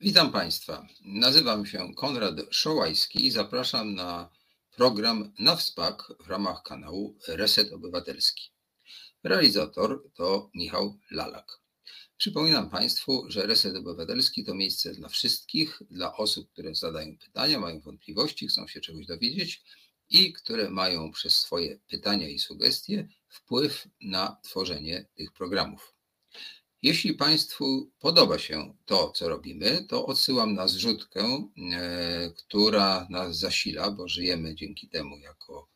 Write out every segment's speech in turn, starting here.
Witam Państwa. Nazywam się Konrad Szołajski i zapraszam na program na WSPAK w ramach kanału Reset Obywatelski. Realizator to Michał Lalak. Przypominam Państwu, że Reset Obywatelski to miejsce dla wszystkich, dla osób, które zadają pytania, mają wątpliwości, chcą się czegoś dowiedzieć i które mają przez swoje pytania i sugestie wpływ na tworzenie tych programów. Jeśli Państwu podoba się to, co robimy, to odsyłam na zrzutkę, e, która nas zasila, bo żyjemy dzięki temu jako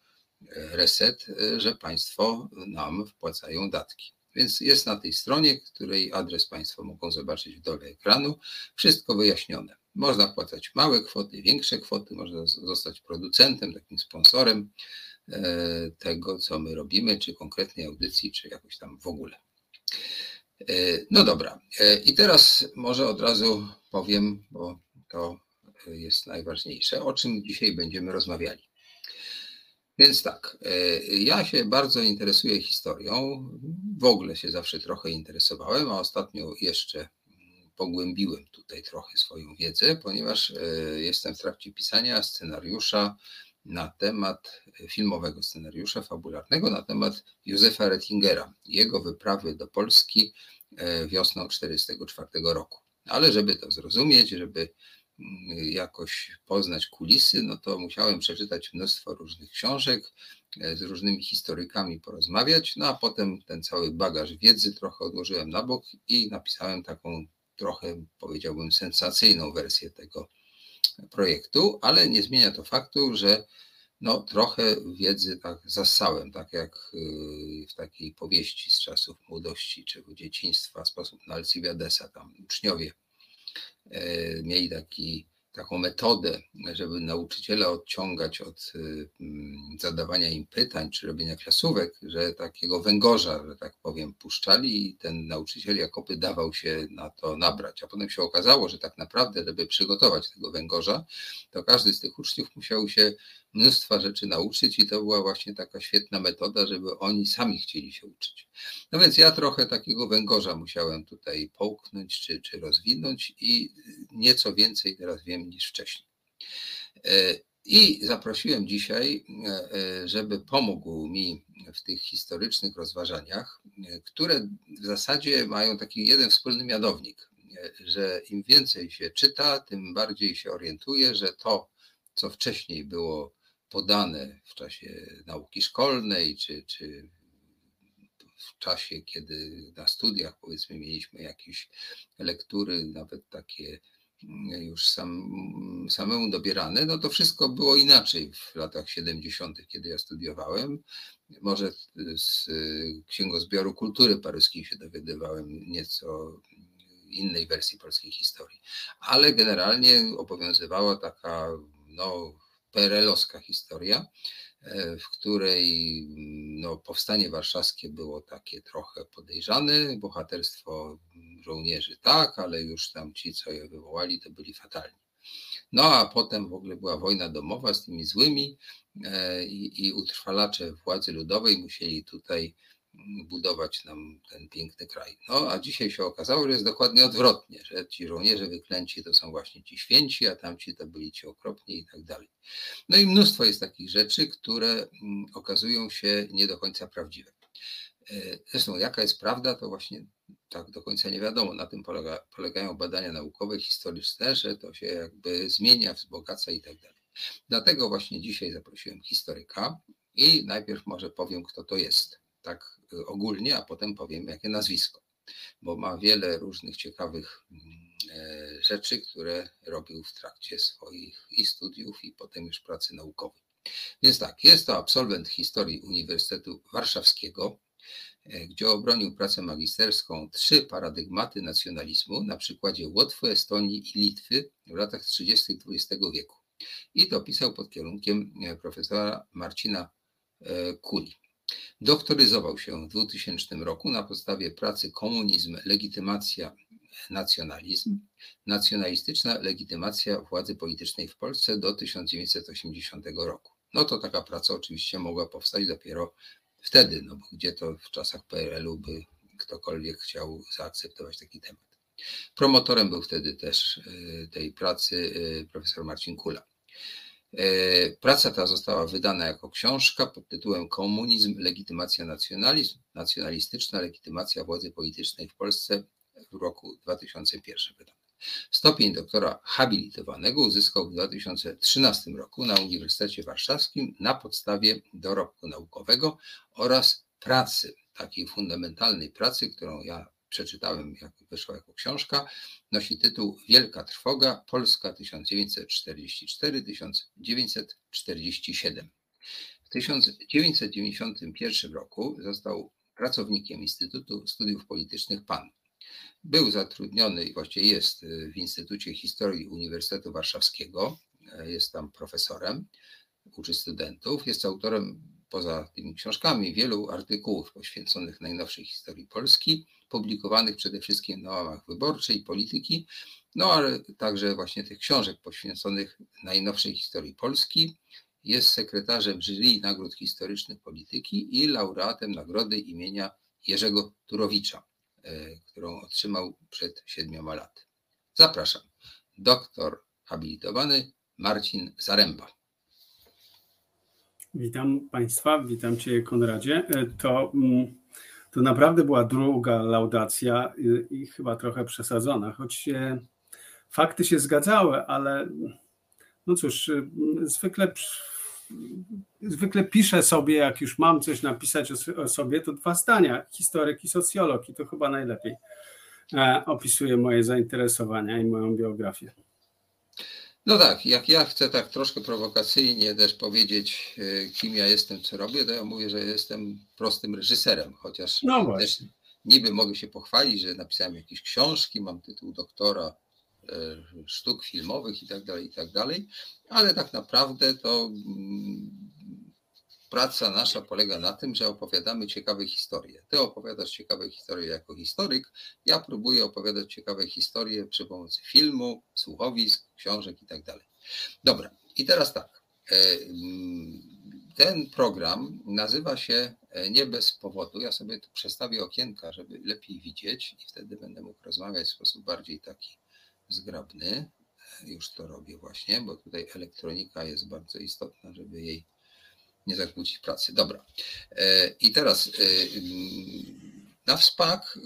e, reset, e, że Państwo nam wpłacają datki. Więc jest na tej stronie, której adres Państwo mogą zobaczyć w dole ekranu, wszystko wyjaśnione. Można wpłacać małe kwoty, większe kwoty, można zostać producentem, takim sponsorem tego, co my robimy, czy konkretnej audycji, czy jakoś tam w ogóle. E, no dobra. E, I teraz może od razu powiem, bo to jest najważniejsze, o czym dzisiaj będziemy rozmawiali. Więc tak, e, ja się bardzo interesuję historią. W ogóle się zawsze trochę interesowałem, a ostatnio jeszcze pogłębiłem tutaj trochę swoją wiedzę, ponieważ jestem w trakcie pisania scenariusza na temat filmowego scenariusza fabularnego na temat Józefa Rettingera, jego wyprawy do Polski e, wiosną 1944 roku. Ale żeby to zrozumieć, żeby mm, jakoś poznać kulisy, no to musiałem przeczytać mnóstwo różnych książek, e, z różnymi historykami porozmawiać, no a potem ten cały bagaż wiedzy trochę odłożyłem na bok i napisałem taką trochę, powiedziałbym, sensacyjną wersję tego projektu, ale nie zmienia to faktu, że no, trochę wiedzy tak zassałem, tak jak y, w takiej powieści z czasów młodości czy dzieciństwa, sposób na Alcibiadesa, tam uczniowie e, mieli taki taką metodę, żeby nauczyciela odciągać od y, mm, zadawania im pytań czy robienia klasówek, że takiego węgorza, że tak powiem, puszczali i ten nauczyciel Jakopy dawał się na to nabrać. A potem się okazało, że tak naprawdę, żeby przygotować tego węgorza, to każdy z tych uczniów musiał się mnóstwa rzeczy nauczyć i to była właśnie taka świetna metoda, żeby oni sami chcieli się uczyć. No więc ja trochę takiego węgorza musiałem tutaj połknąć czy, czy rozwinąć i nieco więcej teraz wiem niż wcześniej. E, I zaprosiłem dzisiaj, e, żeby pomógł mi w tych historycznych rozważaniach, które w zasadzie mają taki jeden wspólny mianownik, że im więcej się czyta, tym bardziej się orientuje, że to, co wcześniej było podane w czasie nauki szkolnej, czy, czy w czasie, kiedy na studiach powiedzmy mieliśmy jakieś lektury, nawet takie mm, już sam, samemu dobierane, no to wszystko było inaczej w latach 70., kiedy ja studiowałem. Może z Księgozbioru Kultury Paryskiej się dowiadywałem nieco innej wersji polskiej historii, ale generalnie obowiązywała taka no, PRL-owska historia, e, w której no, powstanie warszawskie było takie trochę podejrzane, bohaterstwo żołnierzy tak, ale już tam ci, co je wywołali, to byli fatalni. No a potem w ogóle była wojna domowa z tymi złymi e, i, i utrwalacze władzy ludowej musieli tutaj budować nam ten piękny kraj. No a dzisiaj się okazało, że jest dokładnie odwrotnie, że ci żołnierze wyklęci to są właśnie ci święci, a tamci to byli ci okropni i tak dalej. No i mnóstwo jest takich rzeczy, które mm, okazują się nie do końca prawdziwe. E, zresztą jaka jest prawda, to właśnie tak do końca nie wiadomo. Na tym polega, polegają badania naukowe, historyczne, że to się jakby zmienia, wzbogaca i tak dalej. Dlatego właśnie dzisiaj zaprosiłem historyka i najpierw może powiem, kto to jest. Tak ogólnie, a potem powiem, jakie nazwisko, bo ma wiele różnych ciekawych mm, e, rzeczy, które robił w trakcie swoich i studiów, i potem już pracy naukowej. Więc tak, jest to absolwent historii Uniwersytetu Warszawskiego, e, gdzie obronił pracę magisterską Trzy paradygmaty nacjonalizmu na przykładzie Łotwy, Estonii i Litwy w latach 30. XX wieku. I to pisał pod kierunkiem e, profesora Marcina Kuli. Doktoryzował się w 2000 roku na podstawie pracy Komunizm, legitymacja, nacjonalizm, nacjonalistyczna legitymacja władzy politycznej w Polsce do 1980 roku. No to taka praca oczywiście mogła powstać dopiero wtedy, no bo gdzie to w czasach PRL-u by ktokolwiek chciał zaakceptować taki temat. Promotorem był wtedy też tej pracy profesor Marcin Kula. Praca ta została wydana jako książka pod tytułem Komunizm, legitymacja nacjonalizm, nacjonalistyczna legitymacja władzy politycznej w Polsce w roku 2001 wydana. Stopień doktora habilitowanego uzyskał w 2013 roku na Uniwersytecie Warszawskim na podstawie dorobku naukowego oraz pracy, takiej fundamentalnej pracy, którą ja przeczytałem, jak wyszła jako książka, nosi tytuł Wielka Trwoga Polska 1944-1947. W 1991 roku został pracownikiem Instytutu Studiów Politycznych PAN. Był zatrudniony i właściwie jest w Instytucie Historii Uniwersytetu Warszawskiego. Jest tam profesorem, uczy studentów. Jest autorem poza tymi książkami wielu artykułów poświęconych najnowszej historii Polski, publikowanych przede wszystkim na łamach wyborczej polityki, no ale także właśnie tych książek poświęconych najnowszej historii Polski. Jest sekretarzem jury nagród historycznych polityki i laureatem nagrody imienia Jerzego Turowicza, e, którą otrzymał przed siedmioma laty. Zapraszam. Doktor habilitowany Marcin Zaręba. Witam Państwa, witam Cię Konradzie. E, to, mm, to naprawdę była druga laudacja i, i chyba trochę przesadzona, choć fakty się zgadzały, ale no cóż, zwykle, zwykle piszę sobie, jak już mam coś napisać o, o sobie, to dwa zdania, historyk i socjolog i to chyba najlepiej e, opisuje moje zainteresowania i moją biografię. No tak, jak ja chcę tak troszkę prowokacyjnie też powiedzieć, e, kim ja jestem, co robię, to ja mówię, że jestem prostym reżyserem, chociaż no też niby mogę się pochwalić, że napisałem jakieś książki, mam tytuł doktora e, sztuk filmowych i tak dalej, i tak dalej, ale tak naprawdę to mm, praca nasza polega na tym, że opowiadamy ciekawe historie. Ty opowiadasz ciekawe historie jako historyk, ja próbuję opowiadać ciekawe historie przy pomocy filmu, słuchowisk, książek i tak. Dobra, i teraz tak. E, mm, ten program nazywa się e, Nie bez powodu. Ja sobie tu przestawię okienka, żeby lepiej widzieć i wtedy będę mógł rozmawiać w sposób bardziej taki zgrabny. E, już to robię właśnie, bo tutaj elektronika jest bardzo istotna, żeby jej nie zakłócić pracy. Dobra. E, I teraz e, na wspak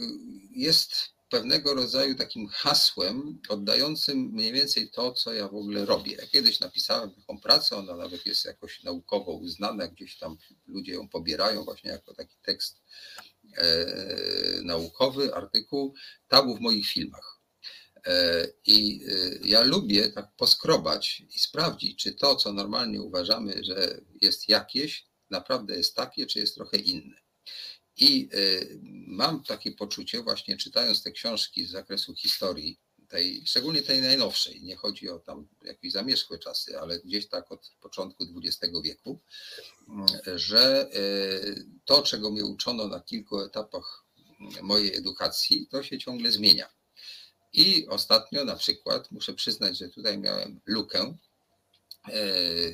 jest pewnego rodzaju takim hasłem oddającym mniej więcej to, co ja w ogóle robię. Ja kiedyś napisałem taką pracę, ona nawet jest jakoś naukowo uznana, gdzieś tam ludzie ją pobierają właśnie jako taki tekst e, naukowy, artykuł tabu w moich filmach. E, I e, ja lubię tak poskrobać i sprawdzić, czy to, co normalnie uważamy, że jest jakieś, naprawdę jest takie, czy jest trochę inne. I e, mam takie poczucie, właśnie czytając te książki z zakresu historii, tej, szczególnie tej najnowszej, nie chodzi o tam jakieś zamierzchłe czasy, ale gdzieś tak od początku XX wieku, że to, czego mnie uczono na kilku etapach mojej edukacji, to się ciągle zmienia. I ostatnio na przykład muszę przyznać, że tutaj miałem lukę. E,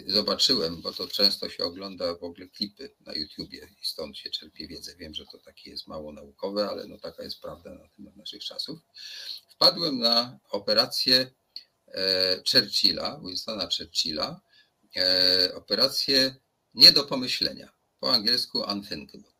zobaczyłem, bo to często się ogląda w ogóle klipy na YouTubie i stąd się czerpie wiedzę. Wiem, że to takie jest mało naukowe, ale no taka jest prawda na temat naszych czasów. Wpadłem na operację e, Churchilla, Winstona Churchilla, e, operację nie do pomyślenia, po angielsku unthinkable.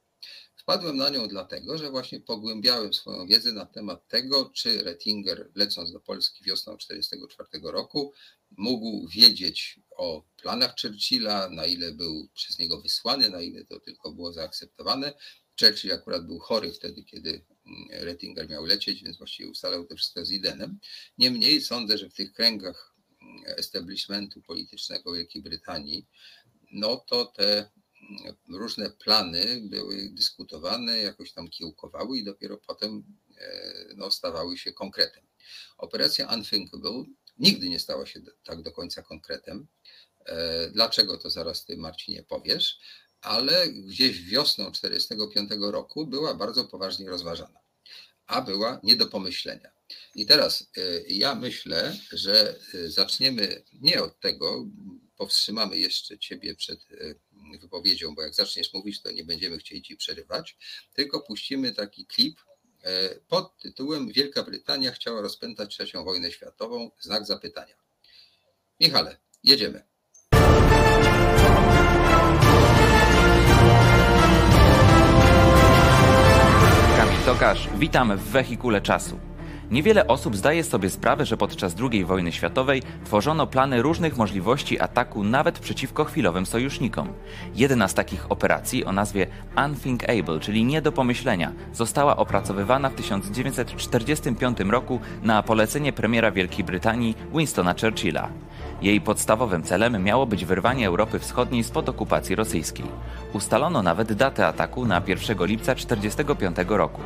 Wpadłem na nią dlatego, że właśnie pogłębiałem swoją wiedzę na temat tego, czy Rettinger, lecąc do Polski wiosną 1944 roku, mógł wiedzieć o planach Churchilla, na ile był przez niego wysłany, na ile to tylko było zaakceptowane. Churchill akurat był chory wtedy, kiedy mm, Rettinger miał lecieć, więc właściwie ustalał to wszystko z Idenem. Niemniej sądzę, że w tych kręgach mm, establishmentu politycznego Wielkiej Brytanii, no to te różne plany były dyskutowane, jakoś tam kiełkowały i dopiero potem e, no, stawały się konkretem. Operacja Unthinkable nigdy nie stała się tak do końca konkretem. E, dlaczego to zaraz ty, Marcinie, powiesz, ale gdzieś wiosną 1945 roku była bardzo poważnie rozważana, a była nie do pomyślenia. I teraz e, ja myślę, że zaczniemy nie od tego, powstrzymamy jeszcze Ciebie przed wypowiedzią, bo jak zaczniesz mówić, to nie będziemy chcieli Ci przerywać, tylko puścimy taki klip pod tytułem Wielka Brytania chciała rozpętać trzecią wojnę światową. Znak zapytania. Michale, jedziemy. Kamil Tokarz, witam w wehikule czasu. Niewiele osób zdaje sobie sprawę, że podczas II wojny światowej tworzono plany różnych możliwości ataku nawet przeciwko chwilowym sojusznikom. Jedna z takich operacji o nazwie Unthinkable, czyli nie do pomyślenia, została opracowywana w 1945 roku na polecenie premiera Wielkiej Brytanii Winstona Churchilla. Jej podstawowym celem miało być wyrwanie Europy Wschodniej spod okupacji rosyjskiej. Ustalono nawet datę ataku na 1 lipca 1945 roku.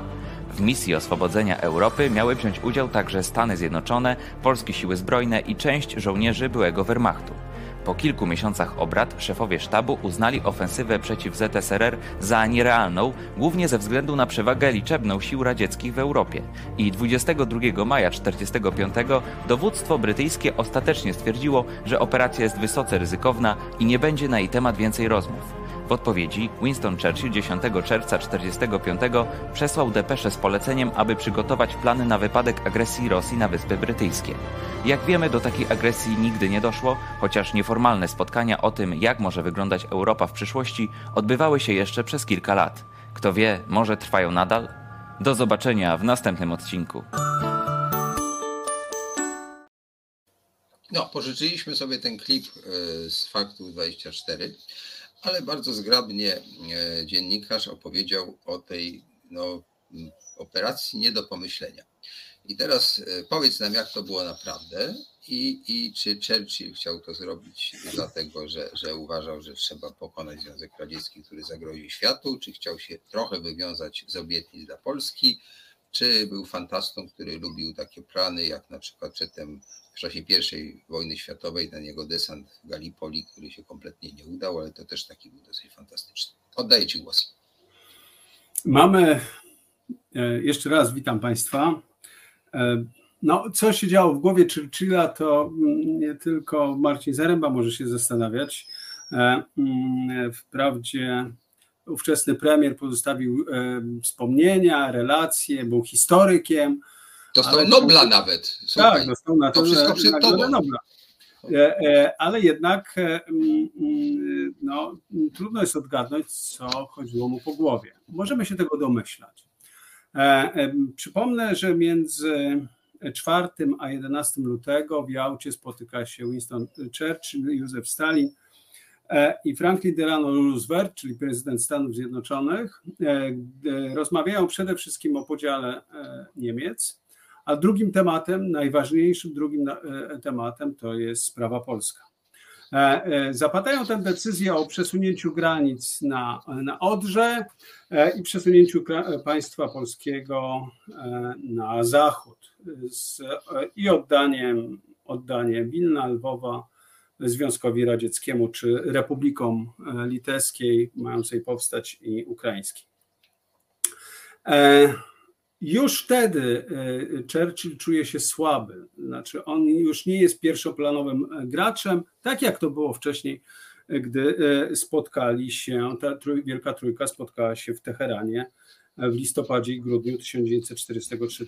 W misji oswobodzenia Europy miały wziąć udział także Stany Zjednoczone, polskie siły zbrojne i część żołnierzy byłego Wehrmachtu. Po kilku miesiącach obrad szefowie sztabu uznali ofensywę przeciw ZSRR za nierealną, głównie ze względu na przewagę liczebną sił radzieckich w Europie. I 22 maja 1945 dowództwo brytyjskie ostatecznie stwierdziło, że operacja jest wysoce ryzykowna i nie będzie na jej temat więcej rozmów. W odpowiedzi Winston Churchill 10 czerwca 1945 przesłał depeszę z poleceniem, aby przygotować plany na wypadek agresji Rosji na Wyspy Brytyjskie. Jak wiemy, do takiej agresji nigdy nie doszło, chociaż nieformalne spotkania o tym, jak może wyglądać Europa w przyszłości, odbywały się jeszcze przez kilka lat. Kto wie, może trwają nadal? Do zobaczenia w następnym odcinku. No, pożyczyliśmy sobie ten klip e, z faktu 24 ale bardzo zgrabnie e, dziennikarz opowiedział o tej no, operacji nie do pomyślenia. I teraz e, powiedz nam, jak to było naprawdę i, i czy Churchill chciał to zrobić dlatego, że, że uważał, że trzeba pokonać Związek Radziecki, który zagroził światu, czy chciał się trochę wywiązać z obietnic dla Polski, czy był fantastą, który lubił takie plany, jak na przykład przedtem w czasie I wojny światowej, ten jego desant w Gallipoli, który się kompletnie nie udał, ale to też taki był dosyć fantastyczny. Oddaję Ci głos. Mamy, e, jeszcze raz witam Państwa. E, no, co się działo w głowie Churchilla, to mm, nie tylko Marcin Zaręba może się zastanawiać. E, mm, wprawdzie ówczesny premier pozostawił wspomnienia, relacje, był historykiem, Dostał ale Nobla to, nawet. Słuchaj, tak, dostał na to, to wszystko przed tobą. Nobla. E, e, ale jednak e, mm, mm, no, trudno jest odgadnąć, co chodziło mu po głowie. Możemy się tego domyślać. Przypomnę, że między 4 a 11 lutego w Jałcie spotyka się Winston Churchill, Józef Stalin i Franklin Delano Roosevelt, czyli prezydent Stanów Zjednoczonych. Rozmawiają przede wszystkim o podziale Niemiec a drugim tematem, najważniejszym drugim e, tematem to jest sprawa polska. E, e, zapadają tę decyzję o przesunięciu granic na, na Odrze i przesunięciu państwa polskiego na zachód z, i oddaniem, oddaniem Wilna, Lwowa Związkowi Radzieckiemu czy Republikom Litewskiej mającej powstać i ukraińskiej. Już wtedy e, Churchill czuje się słaby, znaczy on już nie jest pierwszoplanowym e, graczem, tak jak to było wcześniej, e, gdy spotkali się, ta Wielka Trójka spotkała się w Teheranie w listopadzie i grudniu 1943.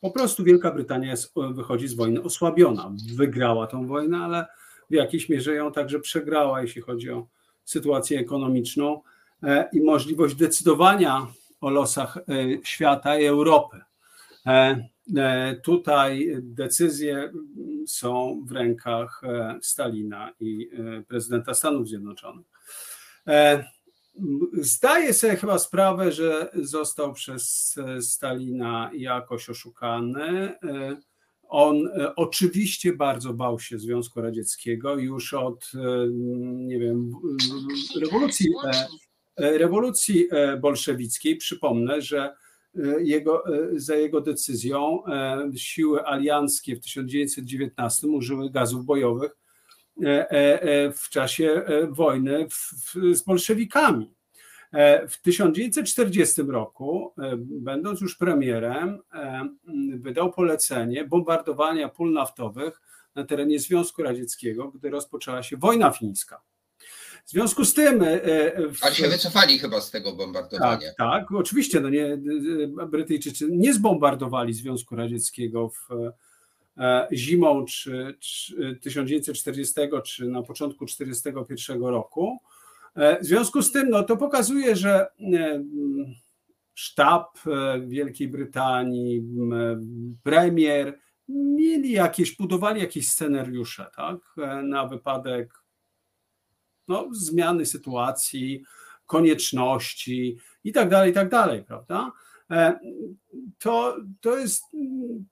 Po prostu Wielka Brytania jest, wychodzi z wojny osłabiona. Wygrała tą wojnę, ale w jakiejś mierze ją także przegrała, jeśli chodzi o sytuację ekonomiczną i możliwość decydowania o losach e, świata i Europy. E, e, tutaj decyzje są w rękach Stalina i prezydenta Stanów Zjednoczonych. Zdaje sobie chyba sprawę, że został przez Stalina jakoś oszukany. On oczywiście bardzo bał się Związku Radzieckiego już od, nie wiem, rewolucji rewolucji e, bolszewickiej. Przypomnę, że e, jego, za jego decyzją siły alianckie w 1919 użyły gazów bojowych w czasie wojny z bolszewikami. W 1940 roku, będąc już premierem, wydał polecenie bombardowania pól naftowych na terenie Związku Radzieckiego, gdy rozpoczęła się wojna fińska. W związku z tym. W... Ale się wycofali chyba z tego bombardowania. Tak, tak oczywiście. No nie, Brytyjczycy nie zbombardowali Związku Radzieckiego w zimą czy, czy 1940 czy na początku 1941 roku. W związku z tym no, to pokazuje, że sztab e, Wielkiej Brytanii, premier mieli jakieś, budowali jakieś scenariusze tak, e, na wypadek no, zmiany sytuacji, konieczności i tak dalej, i tak prawda? E, to, to jest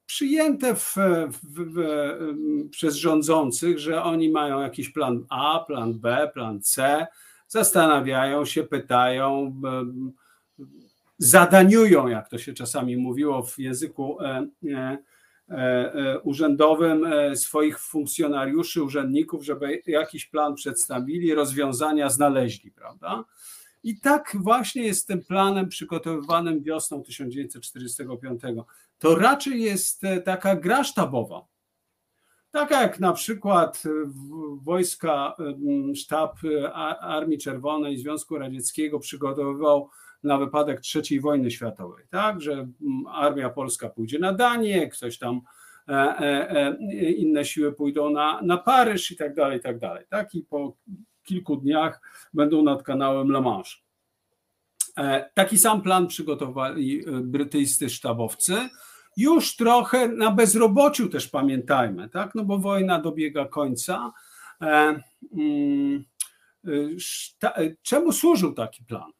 przyjęte w, w, w, przez rządzących, że oni mają jakiś plan A, plan B, plan C, zastanawiają się, pytają, zadaniują, jak to się czasami mówiło w języku e, e, e, urzędowym, swoich funkcjonariuszy, urzędników, żeby jakiś plan przedstawili, rozwiązania znaleźli, prawda? I tak właśnie jest tym planem przygotowywanym wiosną 1945. To raczej jest taka gra sztabowa. Taka jak na przykład wojska, sztab Armii Czerwonej Związku Radzieckiego przygotowywał na wypadek III wojny światowej, tak, że mm, armia polska pójdzie na Danię, ktoś tam e, e, e, inne siły pójdą na, na Paryż i tak dalej, i tak dalej, tak, i po kilku dniach będą nad kanałem La Manche. Taki sam plan przygotowali brytyjscy sztabowcy, już trochę na bezrobociu też pamiętajmy, tak? no bo wojna dobiega końca. Mm, czemu służył taki plan?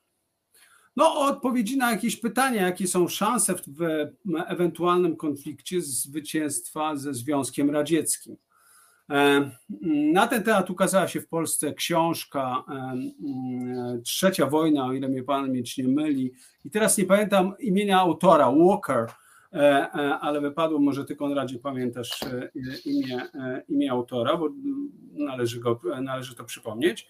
No, odpowiedzi na jakieś pytania, jakie są szanse w ewentualnym konflikcie zwycięstwa ze Związkiem Radzieckim. E, na ten temat ukazała się w Polsce książka e, Trzecia wojna, o ile mnie pan mieć nie myli. I teraz nie pamiętam imienia autora, Walker, e, ale wypadło, może ty Konradzie pamiętasz imię, imię autora, bo należy, go, należy to przypomnieć.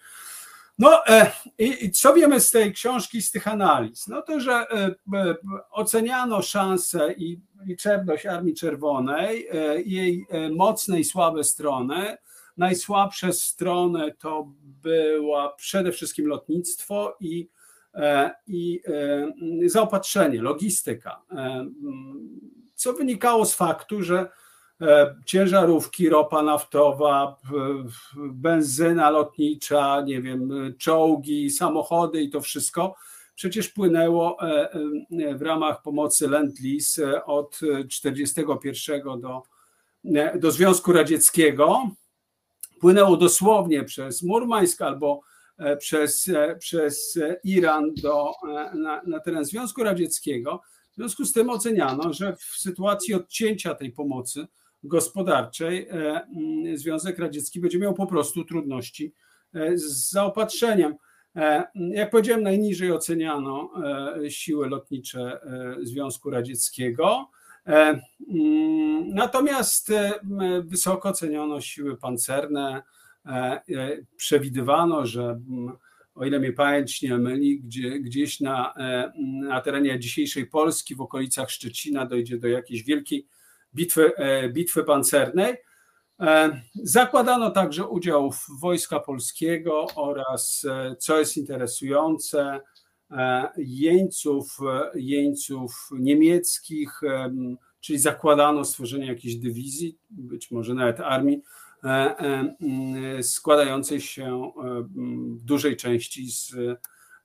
No e, i, co wiemy z tej książki, z tych analiz? No to, że e, e, oceniano szanse i liczebność Armii Czerwonej, jej mocne i słabe strony. Najsłabsze strony to była przede wszystkim lotnictwo i, i zaopatrzenie, logistyka, co wynikało z faktu, że ciężarówki, ropa naftowa, benzyna lotnicza, nie wiem, czołgi, samochody i to wszystko przecież płynęło e, e, w ramach pomocy Lend-Lease od 1941 do, do Związku Radzieckiego. Płynęło dosłownie przez Murmańsk albo przez, przez Iran do, na, na teren Związku Radzieckiego. W związku z tym oceniano, że w sytuacji odcięcia tej pomocy gospodarczej e, mm, Związek Radziecki będzie miał po prostu trudności e, z zaopatrzeniem. E, jak powiedziałem, najniżej oceniano siły lotnicze Związku Radzieckiego. Mm, natomiast wysoko oceniono siły pancerne. Przewidywano, że mm, o ile mnie pamięć nie myli, gdzie, gdzieś na, na terenie dzisiejszej Polski, w okolicach Szczecina, dojdzie do jakiejś wielkiej bitwy, e, bitwy pancernej. E, zakładano także udział Wojska Polskiego oraz, e, co jest interesujące, jeńców, jeńców niemieckich, czyli zakładano stworzenie jakiejś dywizji, być może nawet armii, składającej się w dużej części z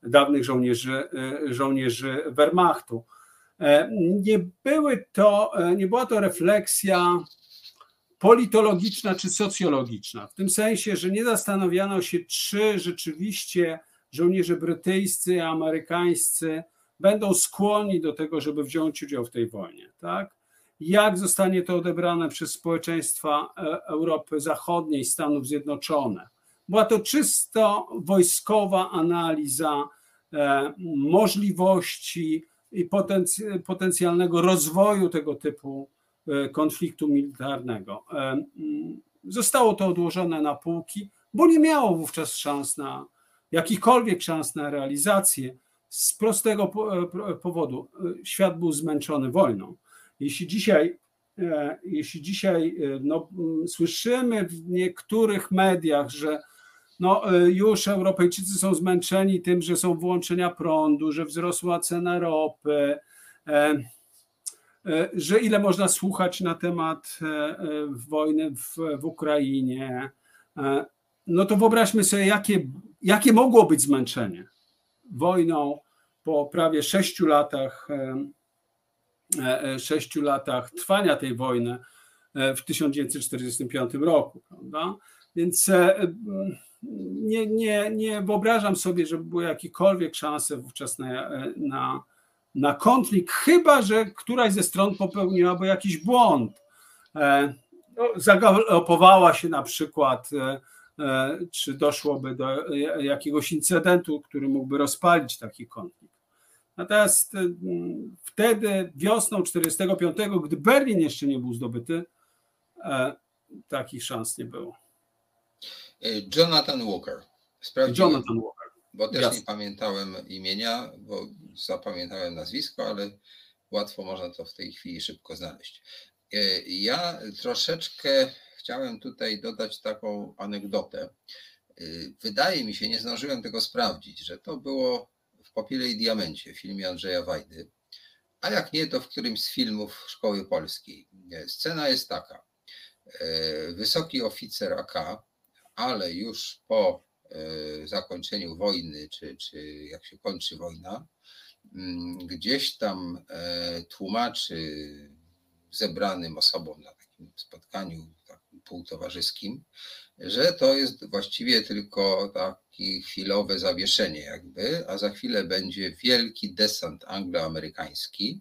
dawnych żołnierzy, żołnierzy Wehrmachtu. E, nie, były to, e, nie była to refleksja politologiczna czy socjologiczna, w tym sensie, że nie zastanawiano się, czy rzeczywiście żołnierze brytyjscy amerykańscy będą skłonni do tego, żeby wziąć udział w tej wojnie. Tak? Jak zostanie to odebrane przez społeczeństwa e, Europy Zachodniej, Stanów Zjednoczonych? Była to czysto wojskowa analiza możliwości, i potencjalnego rozwoju tego typu e, konfliktu militarnego. E, zostało to odłożone na półki, bo nie miało wówczas szans na jakichkolwiek szans na realizację z prostego e, powodu. Świat był zmęczony wojną. Jeśli dzisiaj, jeśli dzisiaj no, słyszymy w niektórych mediach, że no, już Europejczycy są zmęczeni tym, że są włączenia prądu, że wzrosła cena ropy, że ile można słuchać na temat wojny w, w Ukrainie. No to wyobraźmy sobie, jakie, jakie mogło być zmęczenie wojną po prawie sześciu latach, sześciu latach trwania tej wojny w 1945 roku. Prawda? Więc nie, nie, nie wyobrażam sobie, żeby były jakiekolwiek szanse wówczas na, na, na konflikt, chyba że któraś ze stron popełniłaby jakiś błąd. E, no, zagalopowała się na przykład, e, e, czy doszłoby do jakiegoś incydentu, który mógłby rozpalić taki konflikt. Natomiast wtedy, wiosną 1945, gdy Berlin jeszcze nie był zdobyty, takich szans nie było. Jonathan Walker. Sprawdziłem, Jonathan Walker. Bo też Jasne. nie pamiętałem imienia, bo zapamiętałem nazwisko, ale łatwo można to w tej chwili szybko znaleźć. E, ja troszeczkę chciałem tutaj dodać taką anegdotę. E, wydaje mi się, nie zdążyłem tego sprawdzić, że to było w Popiele i Diamencie, w filmie Andrzeja Wajdy, a jak nie, to w którymś z filmów Szkoły Polskiej. E, scena jest taka. Wysoki oficer AK ale już po e, zakończeniu wojny, czy, czy jak się kończy wojna, mm, gdzieś tam e, tłumaczy zebranym osobom na takim spotkaniu takim półtowarzyskim, że to jest właściwie tylko takie chwilowe zawieszenie jakby, a za chwilę będzie wielki desant angloamerykański,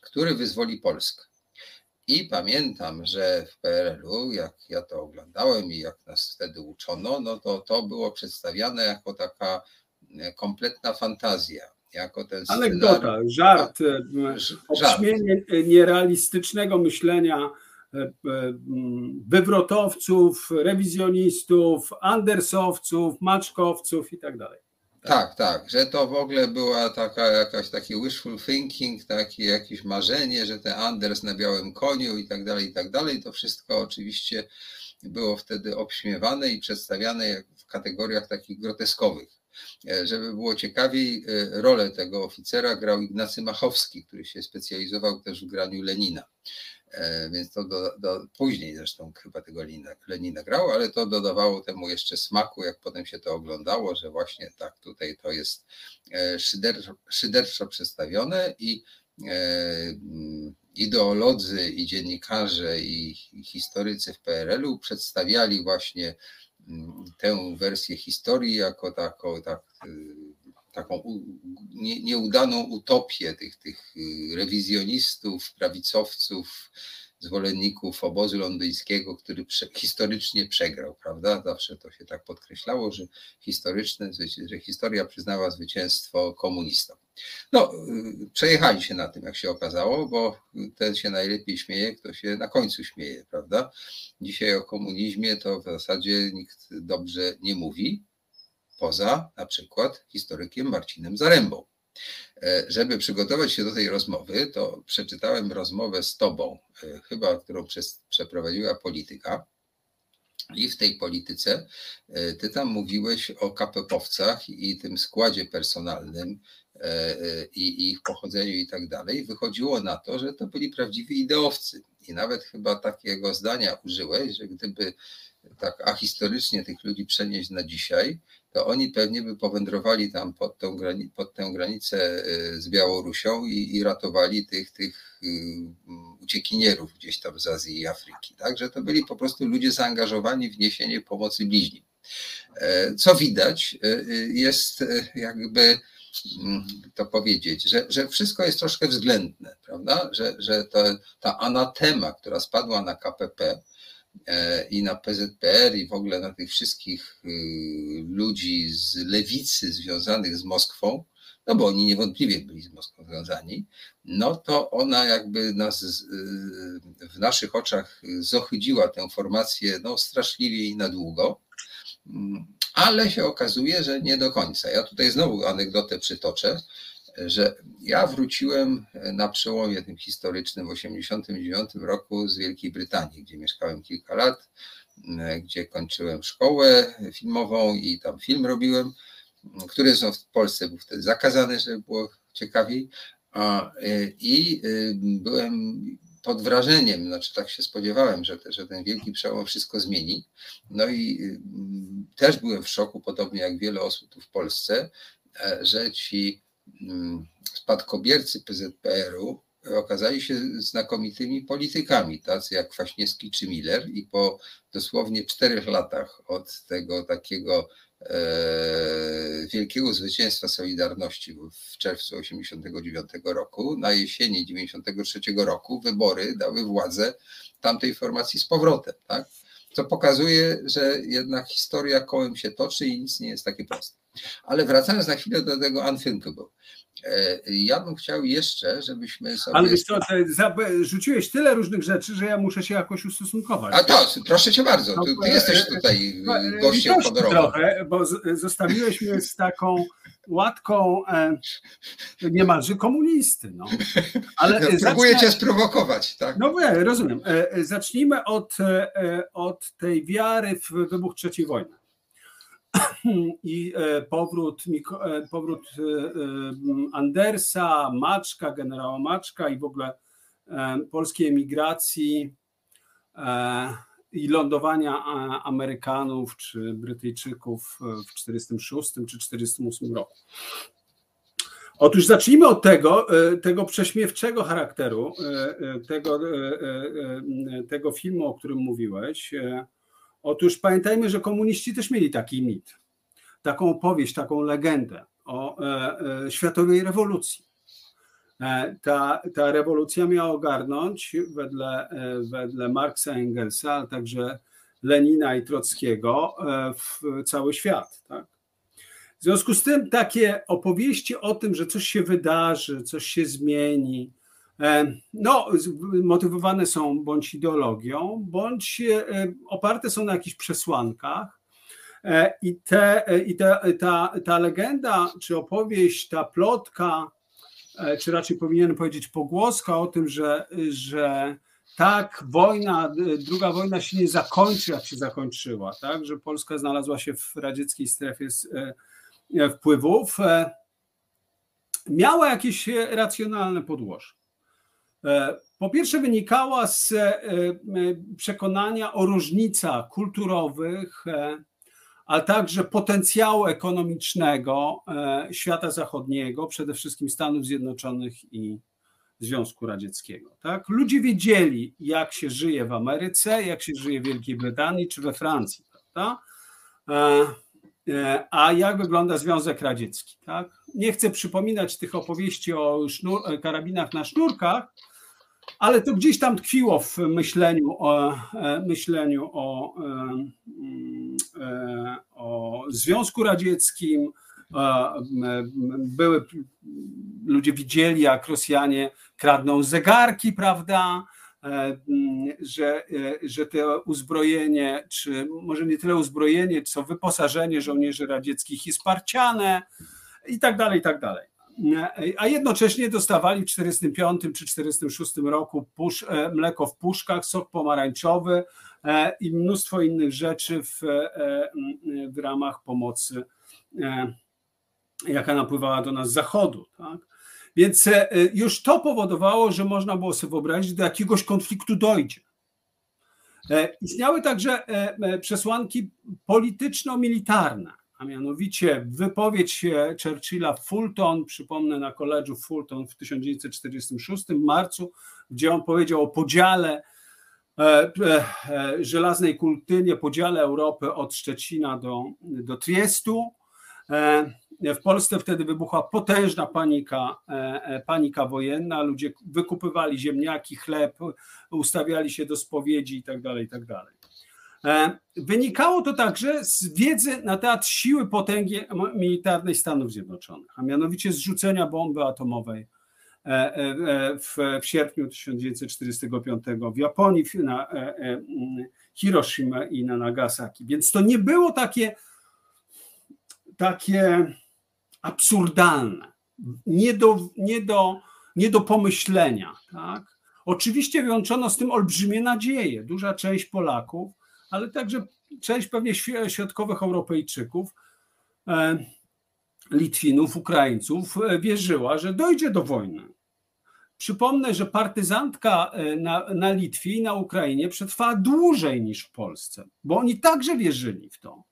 który wyzwoli Polskę. I pamiętam, że w PRL-u, jak ja to oglądałem i jak nas wtedy uczono, no to to było przedstawiane jako taka e, kompletna fantazja. Jako ten Anegdota, żart, obśmienie e, nierealistycznego myślenia e, wywrotowców, rewizjonistów, andersowców, maczkowców i tak dalej. Tak, tak, że to w ogóle była taka jakaś taki wishful thinking, takie jakieś marzenie, że ten Anders na białym koniu i tak dalej, i tak dalej. To wszystko oczywiście było wtedy obśmiewane i przedstawiane w kategoriach takich groteskowych. E, żeby było ciekawiej, e, rolę tego oficera grał Ignacy Machowski, który się specjalizował też w graniu Lenina. E, więc to do, do, później zresztą chyba tego Lenina, Lenina grał, ale to dodawało temu jeszcze smaku, jak potem się to oglądało, że właśnie tak tutaj to jest e, szyderczo, szyderczo przedstawione i e, mm, ideolodzy i dziennikarze i historycy w PRL-u przedstawiali właśnie mm, tę wersję historii jako taką, tak, taką nieudaną utopię tych, tych y, rewizjonistów, prawicowców, zwolenników obozu londyńskiego, który prze, historycznie przegrał, prawda? Zawsze to się tak podkreślało, że historyczne, że historia przyznała zwycięstwo komunistom. No, y, przejechali się na tym, jak się okazało, bo ten się najlepiej śmieje, kto się na końcu śmieje, prawda? Dzisiaj o komunizmie to w zasadzie nikt dobrze nie mówi, poza na przykład historykiem Marcinem Zarębą. E, żeby przygotować się do tej rozmowy, to przeczytałem rozmowę z Tobą, e, chyba którą przeprowadziła polityka. I w tej polityce e, ty tam mówiłeś o KPP-owcach i tym składzie personalnym i ich pochodzeniu i tak dalej. Wychodziło na to, że to byli prawdziwi ideowcy. I nawet chyba takiego zdania użyłeś, że gdyby tak ahistorycznie tych ludzi przenieść na dzisiaj, to oni pewnie by powędrowali tam pod, tą pod tę granicę y, z Białorusią i, i ratowali tych, tych y, uciekinierów gdzieś tam z Azji i Afryki. Także to byli po prostu ludzie zaangażowani w niesienie pomocy bliźnim. E, co widać, y, jest jakby mm, to powiedzieć, że, że wszystko jest troszkę względne, prawda? Że, że to, ta anatema, która spadła na KPP, i na PZPR i w ogóle na tych wszystkich y, ludzi z lewicy związanych z Moskwą, no bo oni niewątpliwie byli z Moskwą związani, no to ona jakby nas y, w naszych oczach zohydziła tę formację no straszliwie i na długo, mm, ale się okazuje, że nie do końca. Ja tutaj znowu anegdotę przytoczę. Że ja wróciłem na przełomie tym historycznym w 1989 roku z Wielkiej Brytanii, gdzie mieszkałem kilka lat, gdzie kończyłem szkołę filmową i tam film robiłem, który w Polsce był wtedy zakazany, żeby było ciekawiej. I byłem pod wrażeniem, znaczy tak się spodziewałem, że, że ten wielki przełom wszystko zmieni. No i też byłem w szoku, podobnie jak wiele osób tu w Polsce, e, że ci spadkobiercy PZPR-u okazali się znakomitymi politykami, tacy jak Kwaśniewski czy Miller i po dosłownie czterech latach od tego takiego e, wielkiego zwycięstwa Solidarności w czerwcu 1989 roku, na jesieni 1993 roku wybory dały władzę tamtej formacji z powrotem. Tak? Co pokazuje, że jednak historia kołem się toczy i nic nie jest takie proste. Ale wracając na chwilę do tego Unthinkable. Ja bym chciał jeszcze, żebyśmy sobie. Ale wiesz co, rzuciłeś tyle różnych rzeczy, że ja muszę się jakoś ustosunkować. A to, proszę cię bardzo, ty, ty no, jesteś e, tutaj e, gościem honorowym. trochę, bo zostawiłeś mnie z taką łatką niemalże komunisty. No. Ale no, próbuję zacznę... cię sprowokować. Tak? No wiem, rozumiem. Zacznijmy od, od tej wiary w wybuch III wojny i e, powrót, e, powrót e, Andersa, Maczka, generała Maczka i w ogóle polskiej emigracji i lądowania Amerykanów czy Brytyjczyków w 1946 czy 1948 roku. Otóż zacznijmy od tego, tego prześmiewczego charakteru, tego, tego filmu, o którym mówiłeś, Otóż pamiętajmy, że komuniści też mieli taki mit, taką opowieść, taką legendę o e, e, światowej rewolucji. E, ta, ta rewolucja miała ogarnąć wedle, wedle Marksa Engelsa, ale także Lenina i Trockiego w cały świat. Tak? W związku z tym takie opowieści o tym, że coś się wydarzy, coś się zmieni, E, no, motywowane są bądź ideologią, bądź e, oparte są na jakichś przesłankach. E, I, te, i te, ta, ta legenda, czy opowieść, ta plotka, czy raczej powinienem powiedzieć pogłoska o tym, że, że tak, wojna, druga wojna się nie zakończy, jak się zakończyła, tak, że Polska znalazła się w radzieckiej strefie wpływów, miała jakieś racjonalne podłoże. E, po pierwsze, wynikała z e, przekonania o różnicach kulturowych, e, ale także potencjału ekonomicznego świata zachodniego, przede wszystkim Stanów Zjednoczonych i Związku Radzieckiego. Tak? Ludzie wiedzieli, jak się żyje w Ameryce, jak się żyje w Wielkiej Brytanii czy we Francji. Prawda? A jak wygląda Związek Radziecki? Tak? Nie chcę przypominać tych opowieści o sznur, karabinach na sznurkach, ale to gdzieś tam tkwiło w myśleniu o, e, myśleniu o, e, e, o Związku Radzieckim. Były, ludzie widzieli, jak Rosjanie kradną zegarki, prawda? Że, że to uzbrojenie, czy może nie tyle uzbrojenie, co wyposażenie żołnierzy radzieckich jest parciane i tak dalej, i tak dalej a jednocześnie dostawali w 1945 czy 1946 roku pusz, e, mleko w puszkach, sok pomarańczowy e, i mnóstwo innych rzeczy w, e, w ramach pomocy, jaka napływała do nas z zachodu. Tak? Więc już to powodowało, że można było sobie wyobrazić, że do jakiegoś konfliktu dojdzie. Istniały także przesłanki polityczno-militarne a mianowicie wypowiedź Churchilla Fulton, przypomnę na koledżu Fulton w 1946 marcu, gdzie on powiedział o podziale e, e, e, żelaznej kultynie, podziale Europy od Szczecina do, do Triestu. W Polsce wtedy wybuchła potężna panika, panika wojenna. Ludzie wykupywali ziemniaki, chleb, ustawiali się do spowiedzi itd. Tak itd. E, wynikało to także z wiedzy na temat siły potęgi militarnej Stanów Zjednoczonych, a mianowicie zrzucenia bomby atomowej e, e, w, w sierpniu 1945 w Japonii, na Hiroshima i na Nagasaki. Więc to nie było takie, takie absurdalne. nie do, nie do, nie do pomyślenia. Tak? Oczywiście wyłączono z tym olbrzymie nadzieje. Duża część Polaków, ale także część pewnie środkowych Europejczyków, e, Litwinów, Ukraińców e, wierzyła, że dojdzie do wojny. Przypomnę, że partyzantka e, na, na Litwie i na Ukrainie przetrwała dłużej niż w Polsce, bo oni także wierzyli w to,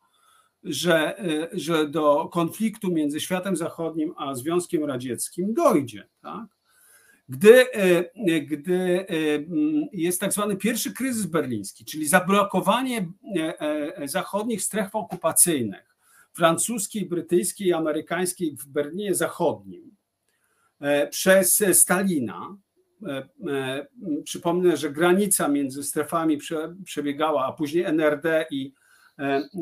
że, że do konfliktu między światem zachodnim a Związkiem Radzieckim dojdzie. Tak? Gdy, e, gdy e, jest tak zwany pierwszy kryzys berliński, czyli zablokowanie e, zachodnich stref okupacyjnych, francuskiej, brytyjskiej amerykańskiej w Berlinie Zachodnim przez Stalina. Przypomnę, że granica między strefami przebiegała, a później NRD i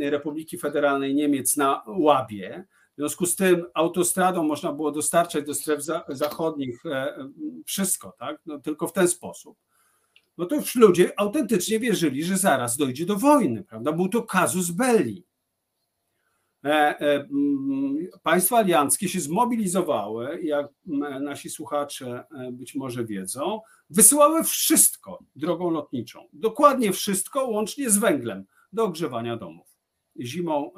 Republiki Federalnej Niemiec na Łabie. W związku z tym autostradą można było dostarczać do stref zachodnich e, wszystko, tak? No, tylko w ten sposób. No to już ludzie autentycznie wierzyli, że zaraz dojdzie do wojny, prawda? Był to kazus belli. E, e, państwa alianckie się zmobilizowały, jak nasi słuchacze być może wiedzą, wysyłały wszystko drogą lotniczą. Dokładnie wszystko, łącznie z węglem do ogrzewania domów. Zimą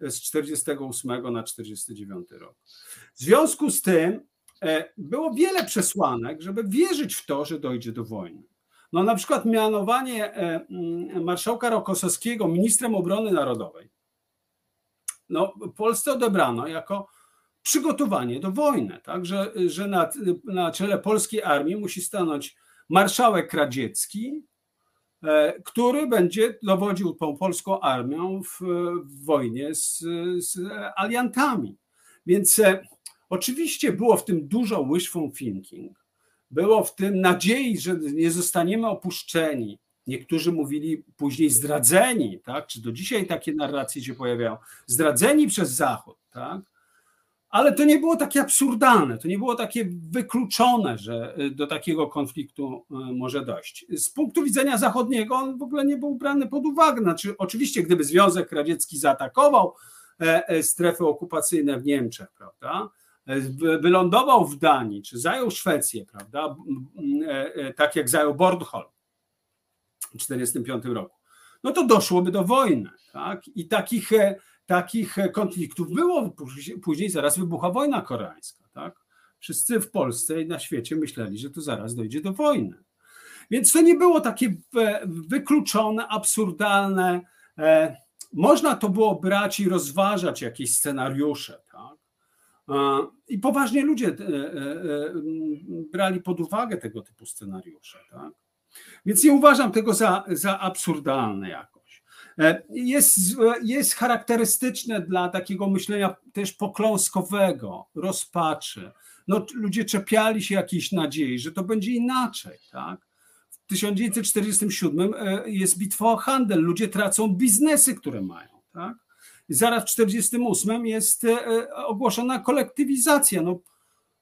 z 48 na 49 rok. W związku z tym e, było wiele przesłanek, żeby wierzyć w to, że dojdzie do wojny. No na przykład mianowanie e, mm, marszałka Rokosowskiego ministrem obrony narodowej. No, Polsce odebrano jako przygotowanie do wojny, tak? że, że na, na czele polskiej armii musi stanąć marszałek radziecki, który będzie dowodził tą polską armią w, w wojnie z, z, aliantami. Więc e, oczywiście było w tym dużo wishful thinking, było w tym nadziei, że nie zostaniemy opuszczeni. Niektórzy mówili później zdradzeni, tak? czy do dzisiaj takie narracje się pojawiają, zdradzeni przez Zachód. Tak? Ale to nie było takie absurdalne, to nie było takie wykluczone, że y, do takiego konfliktu y, może dojść. Z punktu widzenia zachodniego on w ogóle nie był brany pod uwagę. Znaczy, oczywiście, gdyby Związek Radziecki zaatakował e, e, strefy okupacyjne w Niemczech, prawda, e, wylądował w Danii, czy zajął Szwecję, prawda, tak jak zajął Bornholm w 1945 roku, no to doszłoby do wojny. Tak? I takich takich konfliktów było. Później zaraz wybucha wojna koreańska. Tak? Wszyscy w Polsce i na świecie myśleli, że to zaraz dojdzie do wojny. Więc to nie było takie wykluczone, absurdalne. E, można to było brać i rozważać jakieś scenariusze. Tak? I poważnie ludzie e, e, brali pod uwagę tego typu scenariusze. Tak? Więc nie uważam tego za, za absurdalne jak. E, jest, jest charakterystyczne dla takiego myślenia też pokląskowego, rozpaczy. No, ludzie czepiali się jakiejś nadziei, że to będzie inaczej. Tak? W 1947 e, jest bitwa o handel, ludzie tracą biznesy, które mają. Tak? Zaraz w 1948 jest e, ogłoszona kolektywizacja. No,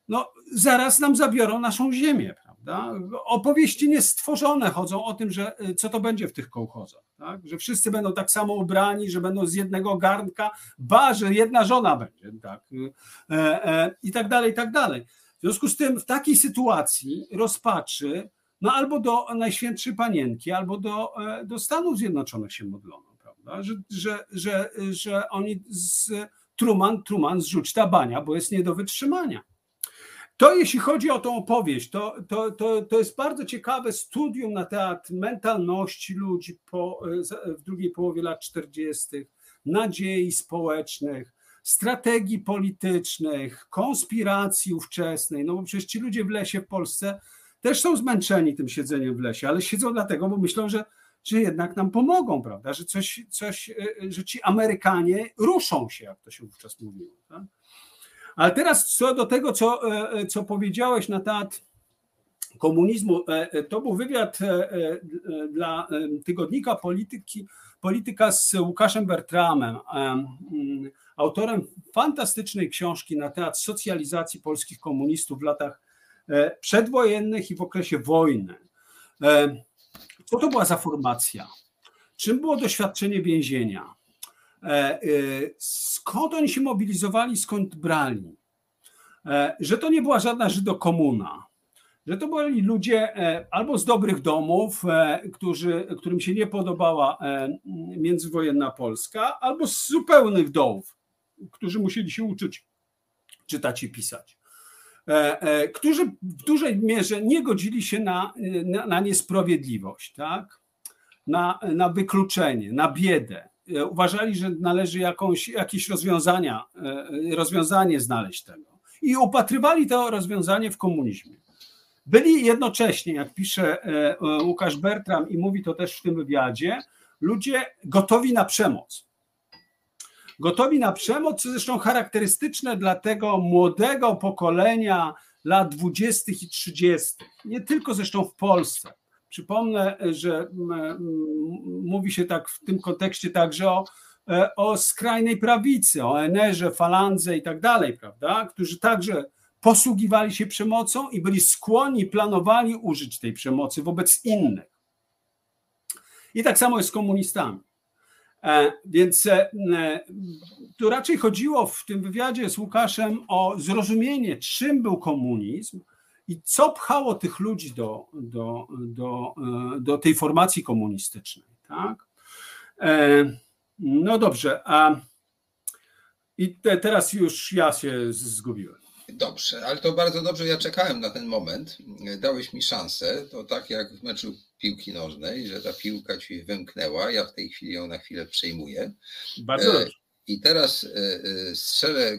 no, zaraz nam zabiorą naszą ziemię. Prawda? Opowieści niestworzone chodzą o tym, że y, co to będzie w tych kołchozach. Tak? Że wszyscy będą tak samo ubrani, że będą z jednego garnka, ba, że jedna żona będzie. Tak? Y, e, e, I tak dalej, i tak dalej. W związku z tym w takiej sytuacji rozpaczy, no albo do Najświętszej Panienki, albo do, e, do Stanów Zjednoczonych się modlono, prawda? Że, że, że, że oni z Truman, Truman zrzuć ta bania, bo jest nie do wytrzymania. To jeśli chodzi o tą opowieść, to, to, to, to jest bardzo ciekawe studium na temat mentalności ludzi po, w drugiej połowie lat 40., nadziei społecznych, strategii politycznych, konspiracji ówczesnej. No bo przecież ci ludzie w lesie w Polsce też są zmęczeni tym siedzeniem w lesie, ale siedzą dlatego, bo myślą, że, że jednak nam pomogą, prawda? Że coś, coś, że ci Amerykanie ruszą się, jak to się wówczas mówiło. Tak? Ale teraz co do tego, co, e, e, co powiedziałeś na temat komunizmu, e, to był wywiad dla tygodnika polityki, polityka z Łukaszem Bertramem, autorem fantastycznej książki na temat socjalizacji polskich komunistów w latach przedwojennych i w okresie wojny. Co to była za formacja? Czym było doświadczenie więzienia? E, e, skąd oni się mobilizowali, skąd brali? że to nie była żadna żydokomuna, że to byli ludzie albo z dobrych domów, którzy, którym się nie podobała międzywojenna Polska, albo z zupełnych dołów, którzy musieli się uczyć czytać i pisać. E, e, którzy w dużej mierze nie godzili się na, na, na niesprawiedliwość, tak? na, na wykluczenie, na biedę. E, uważali, że należy jakąś, jakieś rozwiązania, rozwiązanie znaleźć tego. I upatrywali to rozwiązanie w komunizmie. Byli jednocześnie, jak pisze Łukasz Bertram i mówi to też w tym wywiadzie, ludzie gotowi na przemoc gotowi na przemoc, co zresztą charakterystyczne dla tego młodego pokolenia lat 20. i 30. Nie tylko zresztą w Polsce. Przypomnę, że mówi się tak w tym kontekście także o, e, o skrajnej prawicy, o Enerze, Falandze i tak dalej, prawda? Którzy także posługiwali się przemocą i byli skłonni, planowali użyć tej przemocy wobec innych. I tak samo jest z komunistami. E, więc e, tu raczej chodziło w tym wywiadzie z Łukaszem o zrozumienie, czym był komunizm i co pchało tych ludzi do, do, do, e, do tej formacji komunistycznej. Tak? No dobrze, a i te, teraz już ja się zgubiłem. Dobrze, ale to bardzo dobrze. Ja czekałem na ten moment. Dałeś mi szansę. To tak jak w meczu piłki nożnej, że ta piłka ci wymknęła. Ja w tej chwili ją na chwilę przejmuję. Bardzo e, dobrze. I teraz e, e, strzelę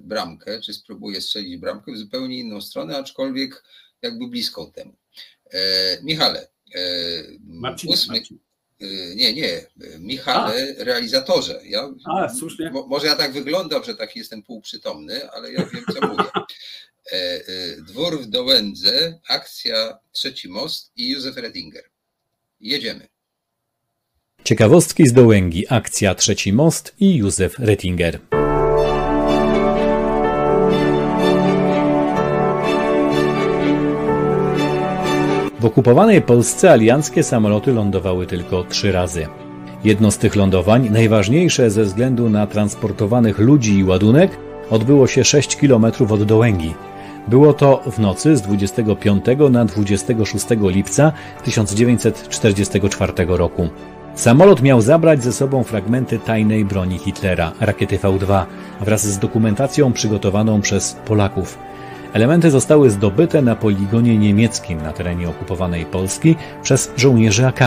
bramkę, czy spróbuję strzelić bramkę w zupełnie inną stronę, aczkolwiek jakby bliską temu. Michale, Marcin, ósmy, Marcin. Nie, nie, Michale, A. realizatorze. Ja, A, słusznie. Może ja tak wyglądam, że taki jestem półprzytomny, ale ja wiem, co mówię. Dwór w Dołędze, akcja Trzeci Most i Józef Redinger. Jedziemy. Ciekawostki z Dołęgi, akcja Trzeci Most i Józef Rettinger. W okupowanej Polsce alianckie samoloty lądowały tylko trzy razy. Jedno z tych lądowań, najważniejsze ze względu na transportowanych ludzi i ładunek, odbyło się 6 km od Dołęgi. Było to w nocy z 25 na 26 lipca 1944 roku. Samolot miał zabrać ze sobą fragmenty tajnej broni Hitlera, rakiety V2, wraz z dokumentacją przygotowaną przez Polaków. Elementy zostały zdobyte na poligonie niemieckim na terenie okupowanej Polski przez żołnierzy AK.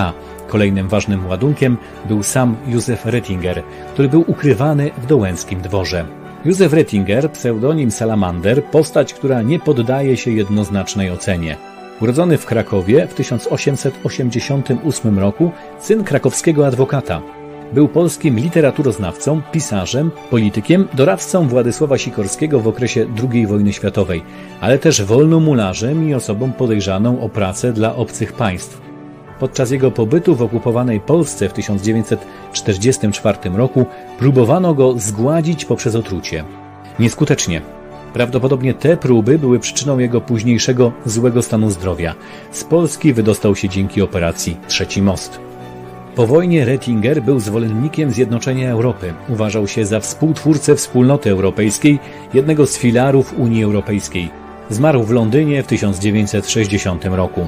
Kolejnym ważnym ładunkiem był sam Józef Rettinger, który był ukrywany w dołęckim dworze. Józef Rettinger, pseudonim Salamander, postać, która nie poddaje się jednoznacznej ocenie. Urodzony w Krakowie w 1888 roku, syn krakowskiego adwokata. Był polskim literaturoznawcą, pisarzem, politykiem, doradcą Władysława Sikorskiego w okresie II wojny światowej, ale też wolnomularzem i osobą podejrzaną o pracę dla obcych państw. Podczas jego pobytu w okupowanej Polsce w 1944 roku próbowano go zgładzić poprzez otrucie. Nieskutecznie. Prawdopodobnie te próby były przyczyną jego późniejszego złego stanu zdrowia. Z Polski wydostał się dzięki operacji Trzeci Most. Po wojnie Rettinger był zwolennikiem zjednoczenia Europy. Uważał się za współtwórcę wspólnoty europejskiej, jednego z filarów Unii Europejskiej. Zmarł w Londynie w 1960 roku.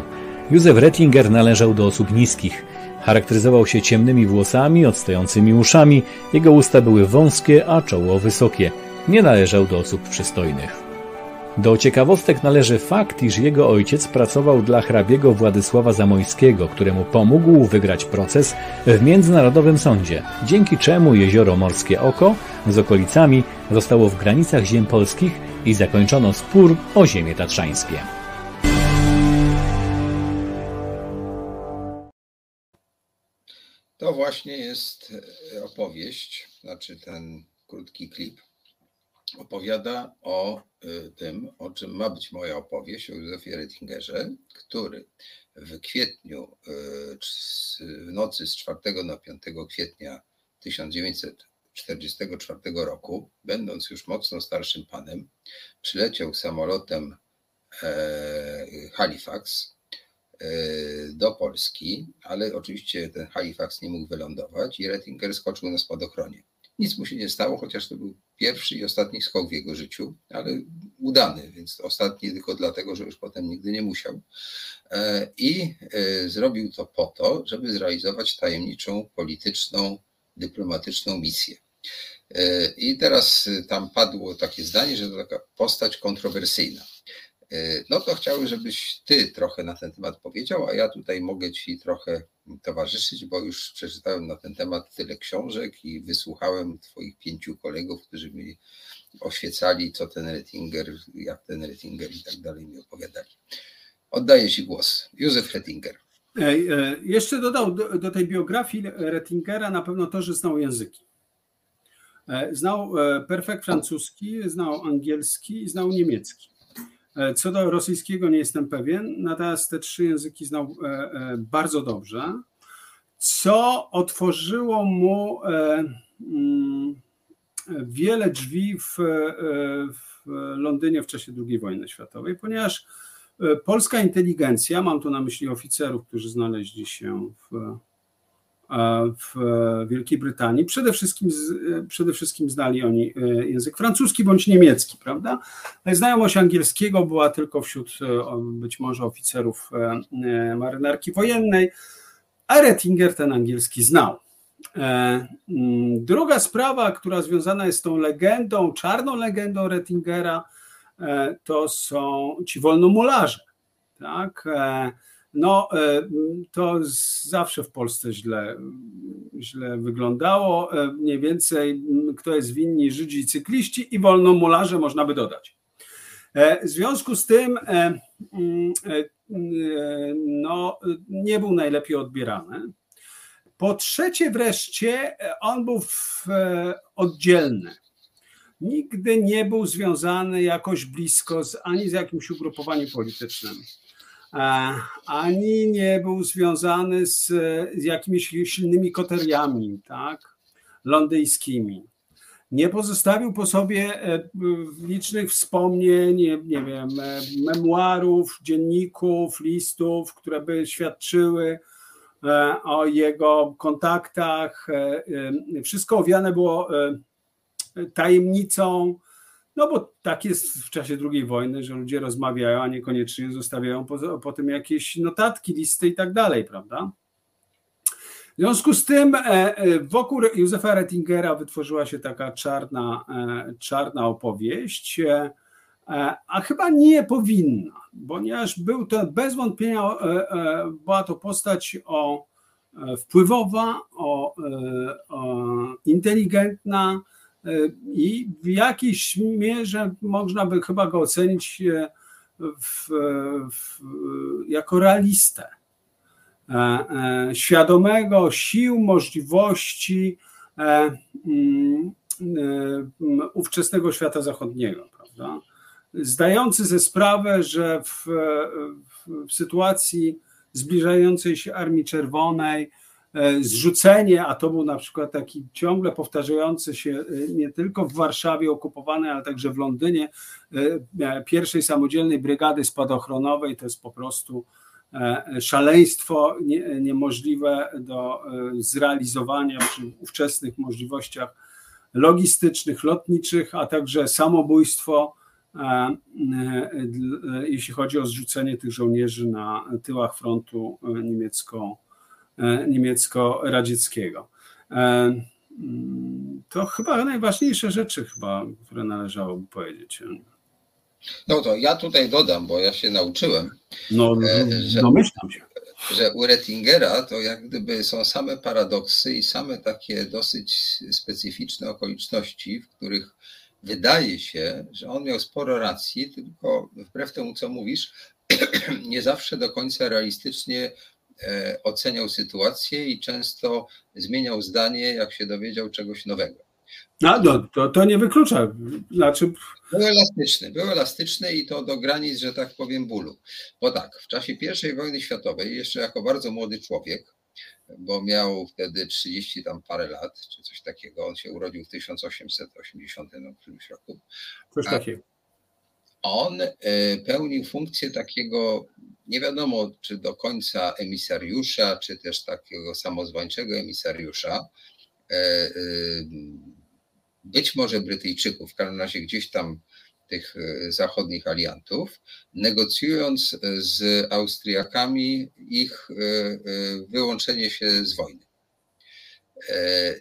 Józef Rettinger należał do osób niskich. Charakteryzował się ciemnymi włosami, odstającymi uszami, jego usta były wąskie, a czoło wysokie. Nie należał do osób przystojnych. Do ciekawostek należy fakt, iż jego ojciec pracował dla hrabiego Władysława Zamojskiego, któremu pomógł wygrać proces w Międzynarodowym Sądzie, dzięki czemu jezioro Morskie Oko z okolicami zostało w granicach ziem polskich i zakończono spór o ziemię tatrzańskie. To właśnie jest e, opowieść, znaczy ten krótki klip opowiada o e, tym, o czym ma być moja opowieść o Józefie Rettingerze, który w kwietniu, e, w nocy z 4 na 5 kwietnia 1944 roku, będąc już mocno starszym panem, przyleciał samolotem Halifax E, do Polski, ale oczywiście ten Halifax nie mógł wylądować i Rettinger skoczył na spadochronie. Nic mu się nie stało, chociaż to był pierwszy i ostatni skok w jego życiu, ale udany, więc ostatni tylko dlatego, że już potem nigdy nie musiał. E, I e, zrobił to po to, żeby zrealizować tajemniczą, polityczną, dyplomatyczną misję. E, I teraz tam padło takie zdanie, że to taka postać kontrowersyjna. No to chciałbym, żebyś ty trochę na ten temat powiedział, a ja tutaj mogę ci trochę towarzyszyć, bo już przeczytałem na ten temat tyle książek i wysłuchałem twoich pięciu kolegów, którzy mi oświecali, co ten Rettinger, jak ten Rettinger i tak dalej mi opowiadali. Oddaję ci głos. Józef Rettinger. E, jeszcze dodał do, tej biografii Rettingera na pewno to, że znał języki. E, znał e, perfekt francuski, znał angielski i znał niemiecki. E, co do rosyjskiego nie jestem pewien, natomiast te trzy języki znał e, e, bardzo dobrze, co otworzyło mu mm, wiele drzwi w, w Londynie w czasie II wojny światowej, ponieważ polska inteligencja, mam tu na myśli oficerów, którzy znaleźli się w w Wielkiej Brytanii. Przede wszystkim, przede wszystkim znali oni e, język francuski bądź niemiecki, prawda? Znajomość angielskiego była tylko wśród e, być może oficerów e, marynarki wojennej, a Rettinger ten angielski znał. Druga sprawa, która związana jest z tą legendą, czarną legendą Rettingera, to są ci wolnomularze. Tak? No, e, to zawsze w Polsce źle, źle wyglądało. E, mniej więcej kto jest winni Żydzi i cykliści i wolnomularze można by dodać. E, w związku z tym no, nie był najlepiej odbierany. Po trzecie wreszcie on był oddzielny. Nigdy nie był związany jakoś blisko z, ani z jakimś ugrupowaniem politycznym ani nie był związany z, z jakimiś silnymi koteriami tak, londyńskimi. Nie pozostawił po sobie e, licznych wspomnień, nie, wiem, e, memuarów, dzienników, listów, które by świadczyły e, o jego kontaktach. Wszystko owiane było tajemnicą, no bo tak jest w czasie II wojny, że ludzie rozmawiają, a niekoniecznie zostawiają po, po tym jakieś notatki, listy i tak dalej, prawda? W związku z tym e, e, wokół Józefa Rettingera wytworzyła się taka czarna, e, czarna opowieść, a chyba nie powinna, ponieważ był to bez wątpienia była to postać o wpływowa, o, o inteligentna, i w jakiejś mierze można by chyba go ocenić e, w, w, jako realistę. E, e, świadomego sił, możliwości mm, ówczesnego świata zachodniego, prawda? Zdający sobie sprawę, że w, w sytuacji zbliżającej się Armii Czerwonej, E, zrzucenie, a to był na przykład taki ciągle powtarzający się e, nie tylko w Warszawie okupowanej, ale także w Londynie, e, pierwszej samodzielnej brygady spadochronowej, to jest po prostu szaleństwo nie, niemożliwe do zrealizowania przy ówczesnych możliwościach logistycznych, lotniczych, a także samobójstwo, jeśli chodzi o zrzucenie tych żołnierzy na tyłach frontu niemiecko E, niemiecko-radzieckiego. E, to chyba najważniejsze rzeczy, chyba, które należałoby powiedzieć. No to ja tutaj dodam, bo ja się nauczyłem. No, e, że, domyślam się. Że u Rettingera to jak gdyby są same paradoksy i same takie dosyć specyficzne okoliczności, w których wydaje się, że on miał sporo racji, tylko wbrew temu, co mówisz, nie zawsze do końca realistycznie E, oceniał sytuację i często zmieniał zdanie, jak się dowiedział czegoś nowego. No, no to, to nie wyklucza. Znaczy... Był elastyczny, był elastyczny i to do granic, że tak powiem, bólu. Bo tak, w czasie I wojny światowej, jeszcze jako bardzo młody człowiek, bo miał wtedy 30 tam parę lat, czy coś takiego, on się urodził w 1880 no, którymś roku. Coś takiego. On e, pełnił funkcję takiego nie wiadomo, czy do końca emisariusza, czy też takiego samozwańczego emisariusza. E, e, być może Brytyjczyków, w każdym razie gdzieś tam tych zachodnich aliantów, negocjując z Austriakami ich wyłączenie się z wojny.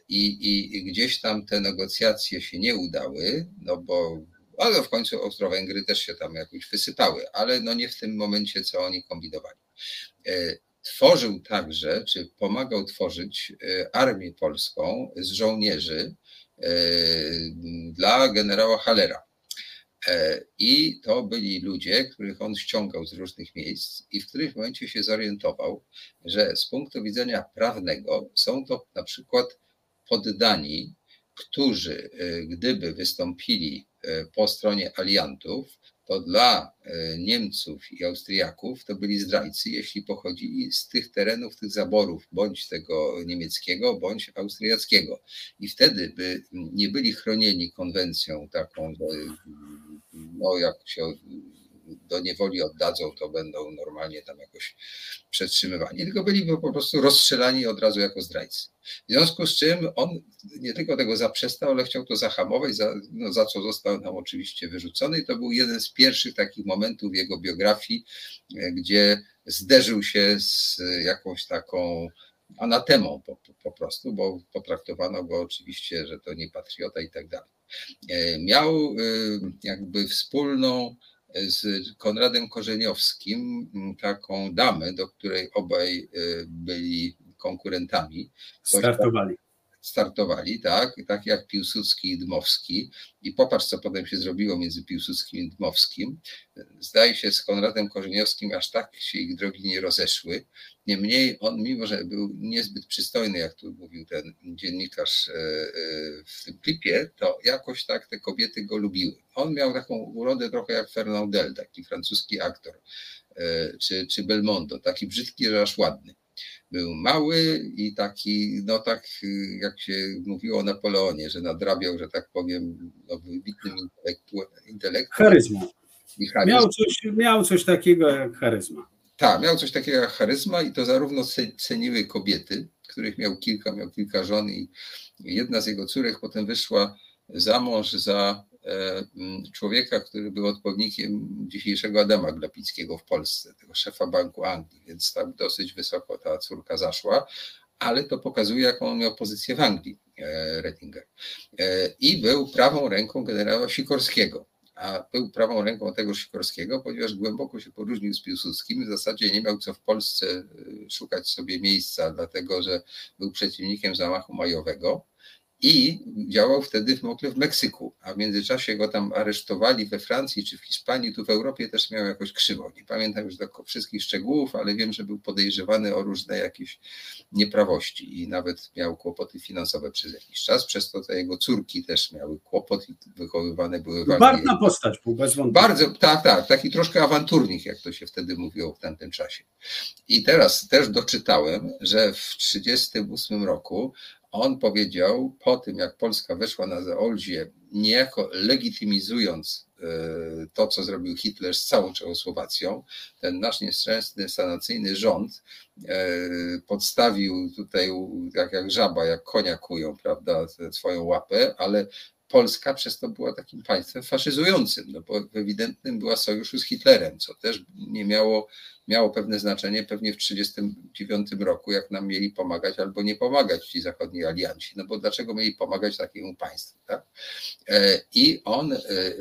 I, i, I, gdzieś tam te negocjacje się nie udały, no bo ale w końcu Austro-Węgry też się tam jakoś wysypały, ale no nie w tym momencie, co oni kombinowali. E, tworzył także, czy pomagał tworzyć e, armię polską z żołnierzy e, dla generała Halera. I to byli ludzie, których on ściągał z różnych miejsc i w których momencie się zorientował, że z punktu widzenia prawnego są to na przykład poddani, którzy gdyby wystąpili po stronie aliantów, to dla e, Niemców i Austriaków to byli zdrajcy, jeśli pochodzili z tych terenów, tych zaborów, bądź tego niemieckiego, bądź austriackiego. I wtedy by nie byli chronieni konwencją taką, no jak się do niewoli oddadzą, to będą normalnie tam jakoś przetrzymywani, tylko byliby po prostu rozstrzelani od razu jako zdrajcy. W związku z czym on nie tylko tego zaprzestał, ale chciał to zahamować, za, no, za co został tam oczywiście wyrzucony. I to był jeden z pierwszych takich momentów jego biografii, e, gdzie zderzył się z jakąś taką anatemą po, po prostu, bo potraktowano go oczywiście, że to nie patriota i tak dalej. E, miał e, jakby wspólną z Konradem Korzeniowskim, taką damę, do której obaj byli konkurentami. Startowali. Startowali, tak, tak jak Piłsudski i Dmowski. I popatrz, co potem się zrobiło między Piłsudskim i Dmowskim. Zdaje się, z Konradem Korzeniowskim aż tak się ich drogi nie rozeszły. Niemniej on, mimo że był niezbyt przystojny, jak tu mówił ten dziennikarz e, e, w tym klipie, to jakoś tak te kobiety go lubiły. On miał taką urodę trochę jak Fernandel, taki francuski aktor, e, czy, czy Belmondo, taki brzydki, że aż ładny był mały i taki, no tak jak się mówiło o Napoleonie, że nadrabiał, że tak powiem, no, wybitnym intelektu. Charyzma. Miał coś, miał coś takiego jak charyzma. Tak, miał coś takiego jak charyzma i to zarówno ceniły kobiety, których miał kilka, miał kilka żon i jedna z jego córek potem wyszła za mąż za człowieka, który był odpowiednikiem dzisiejszego Adama Glapickiego w Polsce, tego szefa Banku Anglii, więc tam dosyć wysoko ta córka zaszła, ale to pokazuje, jaką on miał pozycję w Anglii, e, Rettinger. E, I był prawą ręką generała Sikorskiego. A był prawą ręką tego Sikorskiego, ponieważ głęboko się poróżnił z Piłsudskim. W zasadzie nie miał co w Polsce szukać sobie miejsca, dlatego że był przeciwnikiem zamachu majowego i działał wtedy w ogóle w Meksyku, a w międzyczasie go tam aresztowali we Francji czy w Hiszpanii, tu w Europie też miał jakoś krzywo. Nie pamiętam już do wszystkich szczegółów, ale wiem, że był podejrzewany o różne jakieś nieprawości i nawet miał kłopoty finansowe przez jakiś czas, przez to te jego córki też miały kłopoty, wychowywane były w Barwna postać był, bez wątpienia. Bardzo, tak, tak, taki troszkę awanturnik, jak to się wtedy mówiło w tamtym czasie. I teraz też doczytałem, że w 1938 roku on powiedział po tym, jak Polska weszła na Zaolzie, niejako legitymizując e, to, co zrobił Hitler z całą Czechosłowacją, ten nasz nieszczęsny sanacyjny rząd e, podstawił tutaj, jak, jak żaba, jak konia kują, prawda, swoją łapę, ale Polska przez to była takim państwem faszyzującym, no bo ewidentnym była sojuszu z Hitlerem, co też nie miało, miało pewne znaczenie pewnie w 1939 roku, jak nam mieli pomagać albo nie pomagać ci zachodni alianci, no bo dlaczego mieli pomagać takiemu państwu, tak? E, I on e, e,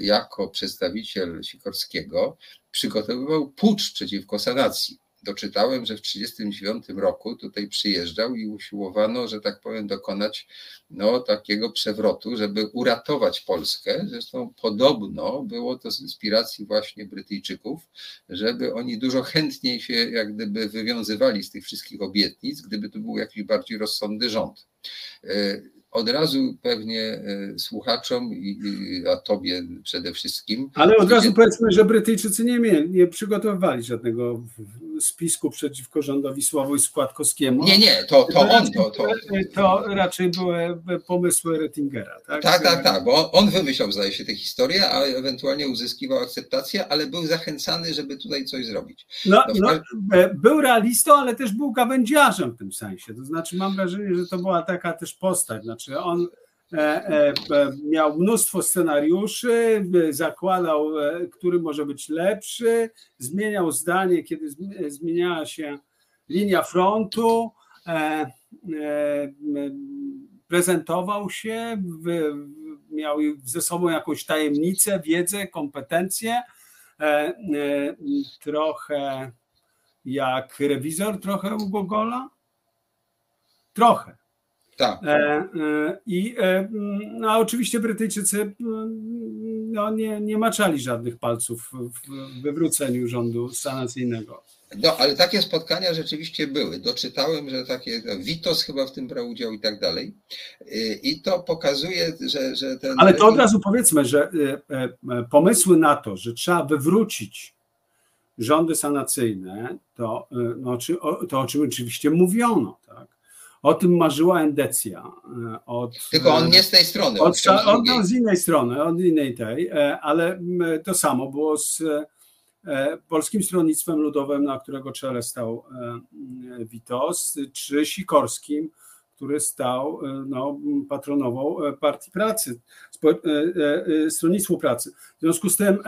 jako przedstawiciel Sikorskiego przygotowywał pucz przeciwko sanacji doczytałem, że w 1939 roku tutaj przyjeżdżał i usiłowano, że tak powiem, dokonać no, takiego przewrotu, żeby uratować Polskę. Zresztą podobno było to z inspiracji właśnie Brytyjczyków, żeby oni dużo chętniej się jak gdyby wywiązywali z tych wszystkich obietnic, gdyby to był jakiś bardziej rozsądny rząd. E, od razu pewnie e, słuchaczom, a tobie przede wszystkim. Ale od razu powiedzmy, że Brytyjczycy nie, mieli, nie przygotowywali żadnego spisku przeciwko rządowi Sławoj-Składkowskiemu. Nie, nie, to, to, on. To, to, to raczej były pomysły Rettingera. Tak, tak, tak, tak, bo on wymyślał, zdaje się, tę historię, a ewentualnie uzyskiwał akceptację, ale był zachęcany, żeby tutaj coś zrobić. No, no, e, był realistą, ale też był gawędziarzem w tym sensie. To znaczy, mam wrażenie, że to była taka też postać. Znaczy, on miał mnóstwo scenariuszy, zakładał, który może być lepszy, zmieniał zdanie, kiedy zmieniała się linia frontu, prezentował się, miał ze sobą jakąś tajemnicę, wiedzę, kompetencje, trochę jak rewizor, trochę u Gogola, trochę. Tak. E, e, I e, no, a oczywiście Brytyjczycy no, nie, nie maczali żadnych palców w wywróceniu rządu sanacyjnego. No, ale takie spotkania rzeczywiście były. Doczytałem, że takie, Witos chyba w tym brał udział i tak dalej. I to pokazuje, że, że ten. Ale to od razu powiedzmy, że pomysły na to, że trzeba wywrócić rządy sanacyjne, to, no, to o czym oczywiście mówiono, tak? O tym marzyła Endecja. E, od, Tylko on nie z tej strony. Od, od, od, z innej strony, od innej tej, e, ale to samo było z e, Polskim Stronnictwem Ludowym, na którego czele stał Witos, czy Sikorskim, który stał, no, patronował Partii Pracy, Stronnictwu Pracy. W związku z tym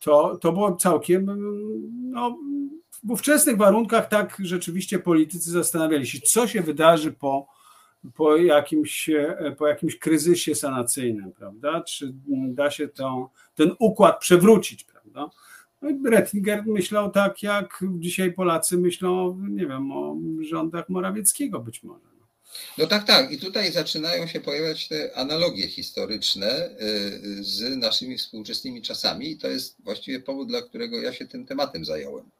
to, to było całkiem no, w ówczesnych warunkach tak rzeczywiście politycy zastanawiali się, co się wydarzy po, po, jakimś, po jakimś kryzysie sanacyjnym, prawda? Czy da się to, ten układ przewrócić, prawda? No Rettinger myślał tak, jak dzisiaj Polacy myślą, nie wiem, o rządach Morawieckiego być może. No tak, tak. I tutaj zaczynają się pojawiać te analogie historyczne y, z naszymi współczesnymi czasami i to jest właściwie powód, dla którego ja się tym tematem zająłem.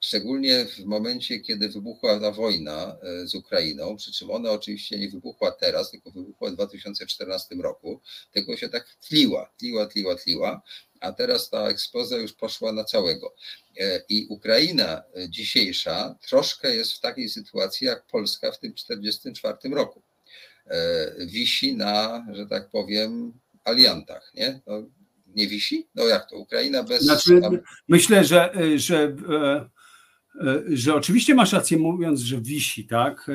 Szczególnie w momencie, kiedy wybuchła ta wojna y, z Ukrainą, przy czym ona oczywiście nie wybuchła teraz, tylko wybuchła w 2014 roku, tylko się tak tliła, tliła, tliła, tliła a teraz ta ekspoza już poszła na całego. E, I Ukraina e, dzisiejsza troszkę jest w takiej sytuacji jak Polska w tym 1944 roku. E, wisi na, że tak powiem, aliantach, nie? No, nie wisi? No jak to? Ukraina bez. Znaczy, myślę, że, że, że oczywiście masz rację mówiąc, że wisi, tak?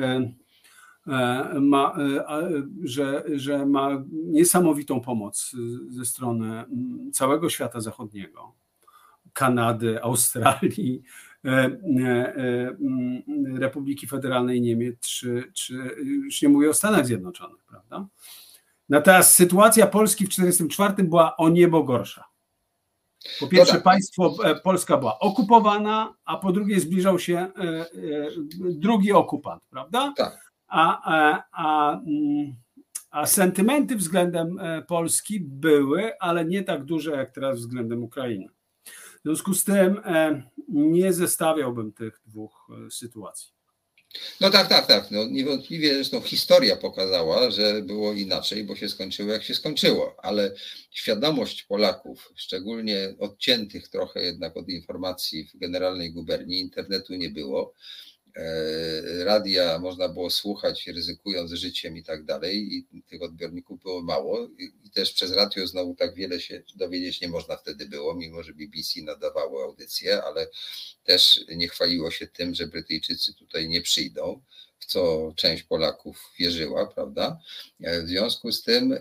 E, ma, e, że, że ma niesamowitą pomoc ze strony mm, całego świata zachodniego, Kanady, Australii, e, mm, Republiki Federalnej Niemiec, czy, czy już nie mówię o Stanach Zjednoczonych, prawda? Natomiast sytuacja Polski w 1944 była o niebo gorsza. Po pierwsze, no tak. państwo Polska była okupowana, a po drugie zbliżał się drugi okupant, prawda? Tak a, a, a, mm, a sentymenty względem e, Polski były, ale nie tak duże jak teraz względem Ukrainy. W związku z tym e, nie zestawiałbym tych dwóch e, sytuacji. No tak, tak, tak. No, niewątpliwie zresztą historia pokazała, że było inaczej, bo się skończyło jak się skończyło, ale świadomość Polaków, szczególnie odciętych trochę jednak od informacji w generalnej guberni, internetu nie było, radia można było słuchać, ryzykując życiem i tak dalej, i tych odbiorników było mało. I też przez radio znowu tak wiele się dowiedzieć nie można wtedy było, mimo że BBC nadawało audycje, ale też nie chwaliło się tym, że Brytyjczycy tutaj nie przyjdą, w co część Polaków wierzyła, prawda? E, w związku z tym e,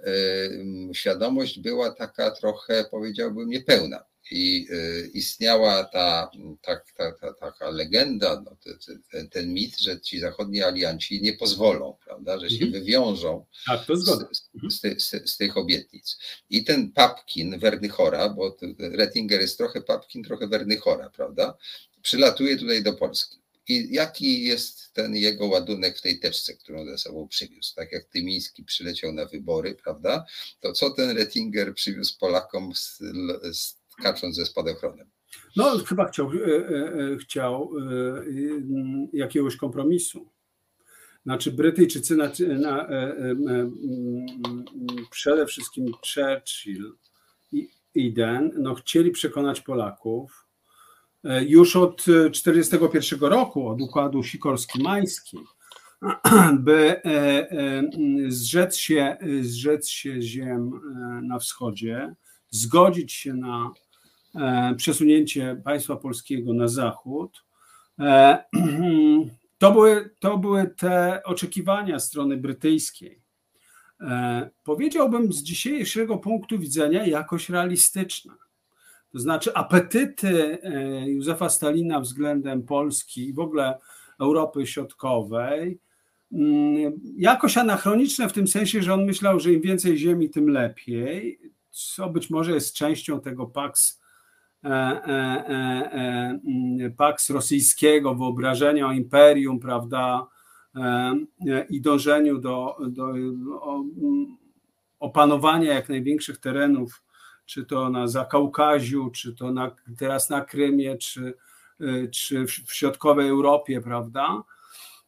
świadomość była taka trochę, powiedziałbym, niepełna i y, istniała ta, ta, ta, ta taka legenda, no, ten, ten, mit, że ci zachodni alianci nie pozwolą, prawda, że się mhm. wywiążą tak, z, mhm. z, z, z, tych obietnic. I ten Papkin Wernychora, bo Rettinger jest trochę Papkin, trochę Wernychora, prawda, przylatuje tutaj do Polski. I jaki jest ten jego ładunek w tej teczce, którą ze sobą przywiózł? Tak jak Tymiński przyleciał na wybory, prawda? To co ten Rettinger przywiózł Polakom z, z kacząc ze spadochronem. No, chyba chciał, e, e, e, chciał jakiegoś kompromisu. Znaczy, Brytyjczycy, na, na, przede wszystkim Churchill i Eden, no, chcieli przekonać Polaków już od 1941 roku, od układu Sikorski-Majski, by zrzec się, zrzec się ziem na wschodzie, zgodzić się na przesunięcie państwa polskiego na zachód, e, to były, to były te oczekiwania strony brytyjskiej. E, powiedziałbym z dzisiejszego punktu widzenia jakoś realistyczna. To znaczy apetyty e, Józefa Stalina względem Polski i w ogóle Europy Środkowej mm, jakoś anachroniczne w tym sensie, że on myślał, że im więcej ziemi, tym lepiej, co być może jest częścią tego e, mm, Pax rosyjskiego, wyobrażenia o imperium, prawda, i dążeniu do, do opanowania jak największych terenów, czy to na Zakaukaziu, czy to na, teraz na Krymie, czy, czy w środkowej Europie, prawda?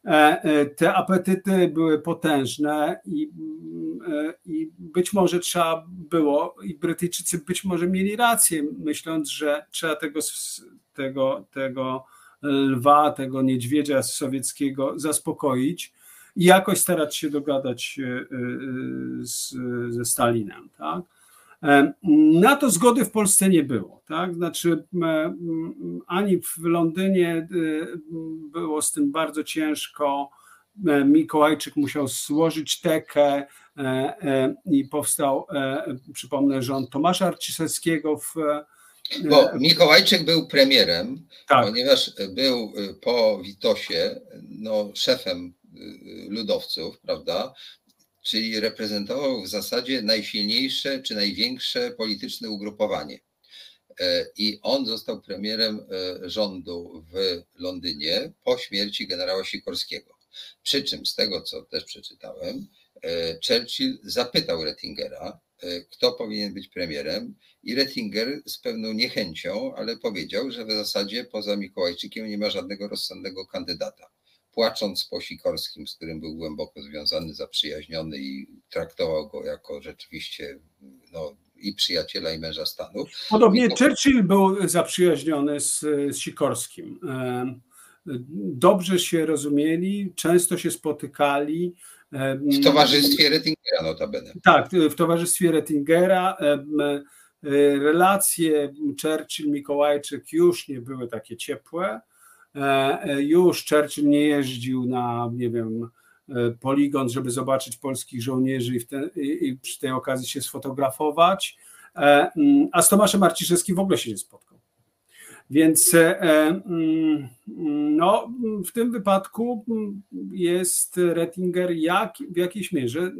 E, e, te apetyty były potężne i, e, i być może trzeba było, i Brytyjczycy być może mieli rację, myśląc, że trzeba tego, tego, tego lwa, tego niedźwiedzia sowieckiego zaspokoić i jakoś starać się dogadać z, ze Stalinem. Tak? E, na to zgody w Polsce nie było. Tak? Znaczy, ani w Londynie było z tym bardzo ciężko. Mikołajczyk musiał złożyć tekę i powstał, przypomnę, rząd Tomasza Arciszewskiego w bo Mikołajczyk był premierem, tak. ponieważ był po Witosie no, szefem ludowców, prawda? Czyli reprezentował w zasadzie najsilniejsze czy największe polityczne ugrupowanie. E, I on został premierem e, rządu w Londynie po śmierci generała Sikorskiego. Przy czym, z tego co też przeczytałem, e, Churchill zapytał Rettingera, kto powinien być premierem, i Rettinger z pewną niechęcią, ale powiedział, że w zasadzie poza Mikołajczykiem nie ma żadnego rozsądnego kandydata. Płacząc po Sikorskim, z którym był głęboko związany, zaprzyjaźniony i traktował go jako rzeczywiście no, i przyjaciela, i męża stanu. Podobnie to... Churchill był zaprzyjaźniony z, z Sikorskim. Dobrze się rozumieli, często się spotykali. W towarzystwie Rettingera notabene. Tak, w towarzystwie Rettingera. Y, relacje Churchill-Mikołajczyk już nie były takie ciepłe. E, e, już Churchill nie jeździł na, nie wiem, e, poligon, żeby zobaczyć polskich żołnierzy i, ten, i przy tej okazji się sfotografować. Mm, a z Tomaszem Marciszewskim w ogóle się nie spotkał. Więc mm, no, w tym wypadku jest Rettinger jak, w jakiejś mierze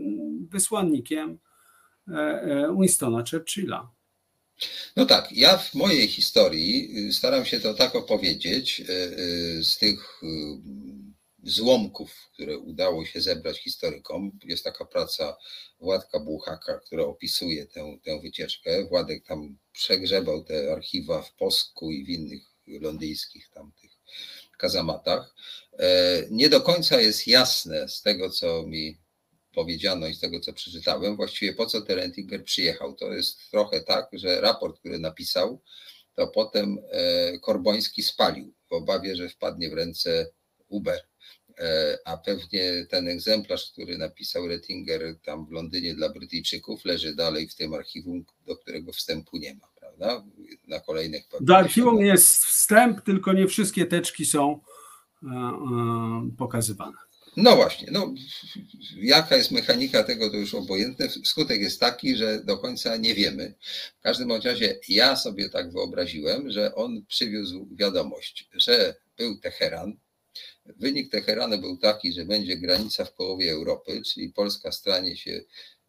wysłannikiem Winstona Churchilla. No tak, ja w mojej historii y, staram się to tak opowiedzieć y, y, z tych złomków, które udało się zebrać historykom. Jest taka praca Władka Buchaka, która opisuje tę, tę wycieczkę. Władek tam przegrzebał te archiwa w Posku i w innych londyńskich tamtych kazamatach. E, nie do końca jest jasne z tego, co mi powiedziano i z tego, co przeczytałem, właściwie po co Terentinger przyjechał. To jest trochę tak, że raport, który napisał, to potem e, Korboński spalił w obawie, że wpadnie w ręce Uber. E, a pewnie ten egzemplarz, który napisał Rettinger tam w Londynie dla Brytyjczyków, leży dalej w tym archiwum, do którego wstępu nie ma, prawda? Na kolejnych Do archiwum jest wstęp, tylko nie wszystkie teczki są e, pokazywane. No właśnie, no, jaka jest mechanika tego, to już obojętne. Skutek jest taki, że do końca nie wiemy. W każdym razie ja sobie tak wyobraziłem, że on przywiózł wiadomość, że był Teheran. Wynik Teheranu był taki, że będzie granica w połowie Europy, czyli Polska stanie się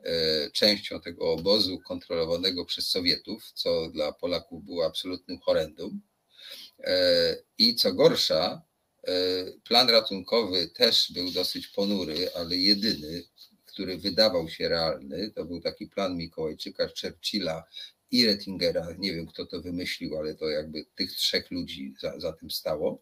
e, częścią tego obozu kontrolowanego przez Sowietów, co dla Polaków było absolutnym horrendum. E, I co gorsza, plan ratunkowy też był dosyć ponury, ale jedyny, który wydawał się realny, to był taki plan Mikołajczyka, Churchilla i Rettingera. Nie wiem, kto to wymyślił, ale to jakby tych trzech ludzi za, za tym stało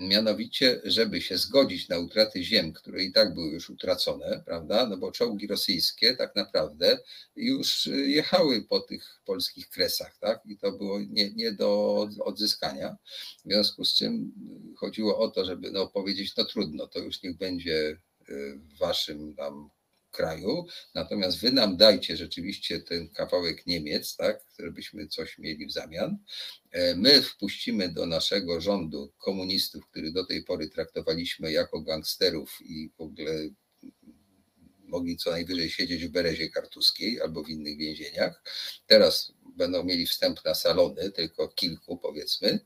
mianowicie, żeby się zgodzić na utraty ziem, które i tak były już utracone, prawda, no bo czołgi rosyjskie tak naprawdę już jechały po tych polskich kresach, tak, i to było nie, nie do odzyskania, w związku z czym chodziło o to, żeby no powiedzieć, no trudno, to już niech będzie y, w waszym tam kraju, natomiast wy nam dajcie rzeczywiście ten kawałek Niemiec, tak, żebyśmy coś mieli w zamian. E, my wpuścimy do naszego rządu komunistów, których do tej pory traktowaliśmy jako gangsterów i w ogóle mogli co najwyżej siedzieć w Berezie Kartuskiej albo w innych więzieniach. Teraz będą mieli wstęp na salony, tylko kilku powiedzmy,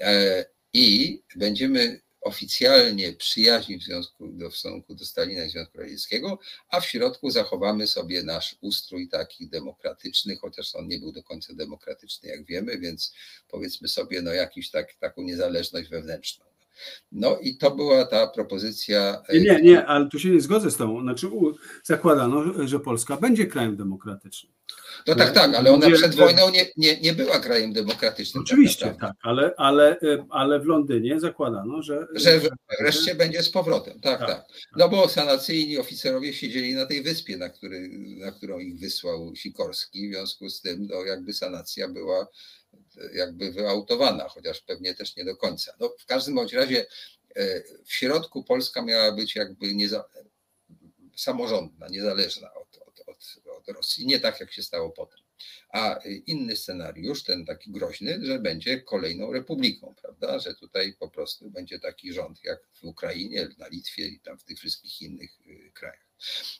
e, i będziemy oficjalnie przyjaźni w związku do, w stosunku do Stalina i Związku Radzieckiego, a w środku zachowamy sobie nasz ustrój taki demokratyczny, chociaż on nie był do końca demokratyczny, jak wiemy, więc powiedzmy sobie, no jakiś tak, taką niezależność wewnętrzną. No i to była ta propozycja. Nie, nie, nie, ale tu się nie zgodzę z tą. Znaczy, zakładano, że Polska będzie krajem demokratycznym. No tak, tak, ale ona przed wojną nie, nie, nie była krajem demokratycznym. Tak Oczywiście, tak, tak, ale, ale, ale w Londynie zakładano, że. Że wreszcie będzie z powrotem, tak, tak, tak. No bo sanacyjni oficerowie siedzieli na tej wyspie, na, który, na którą ich wysłał Sikorski, w związku z tym, no jakby sanacja była jakby wyautowana, chociaż pewnie też nie do końca. No, w każdym bądź razie e, w środku Polska miała być jakby nieza, samorządna, niezależna od Rosji, nie tak jak się stało potem. A inny scenariusz, ten taki groźny, że będzie kolejną republiką, prawda? Że tutaj po prostu będzie taki rząd jak w Ukrainie, na Litwie i tam w tych wszystkich innych y, krajach.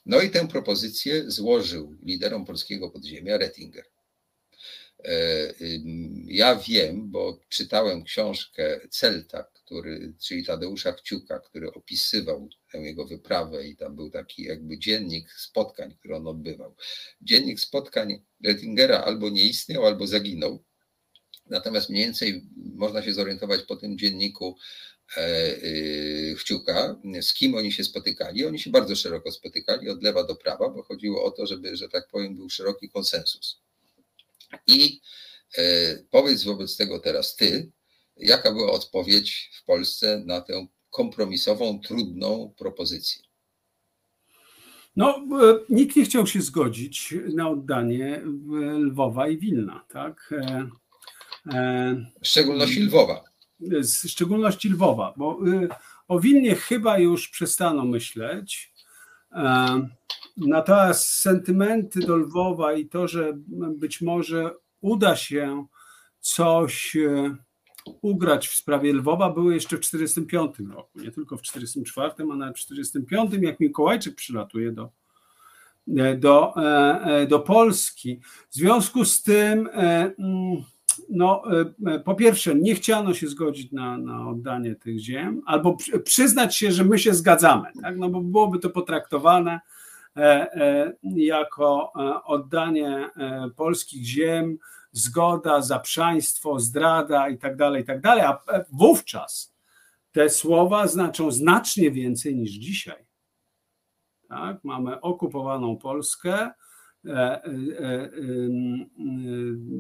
No i tę propozycję złożył liderom polskiego podziemia Rettinger. E, ja wiem, bo czytałem książkę Celta, który, czyli Tadeusza Kciuka, który opisywał tę jego wyprawę i tam był taki jakby dziennik spotkań, które on odbywał. Dziennik spotkań Rettingera albo nie istniał, albo zaginął. Natomiast mniej więcej można się zorientować po tym dzienniku Kciuka, e, z kim oni się spotykali. Oni się bardzo szeroko spotykali, od lewa do prawa, bo chodziło o to, żeby, że tak powiem, był szeroki konsensus. I e, powiedz wobec tego teraz ty, jaka była odpowiedź w Polsce na tę kompromisową, trudną propozycję? No, e, nikt nie chciał się zgodzić na oddanie Lwowa i Wilna, tak? E, w szczególności Lwowa. W szczególności Lwowa, bo o Wilnie chyba już przestano myśleć. Natomiast sentymenty do Lwowa i to, że być może uda się coś e, ugrać w sprawie Lwowa, były jeszcze w 1945 roku, nie tylko w 1944, a nawet w 1945, jak Mikołajczyk przylatuje do, e, do, e, do Polski. W związku z tym, mm, no, po pierwsze, nie chciano się zgodzić na, na oddanie tych ziem, albo przyznać się, że my się zgadzamy, tak? no bo byłoby to potraktowane E, e, jako e, oddanie polskich ziem, zgoda, zaprzaństwo, zdrada i tak dalej, i tak dalej. A wówczas te słowa znaczą znacznie więcej niż dzisiaj. Tak? Mamy okupowaną Polskę,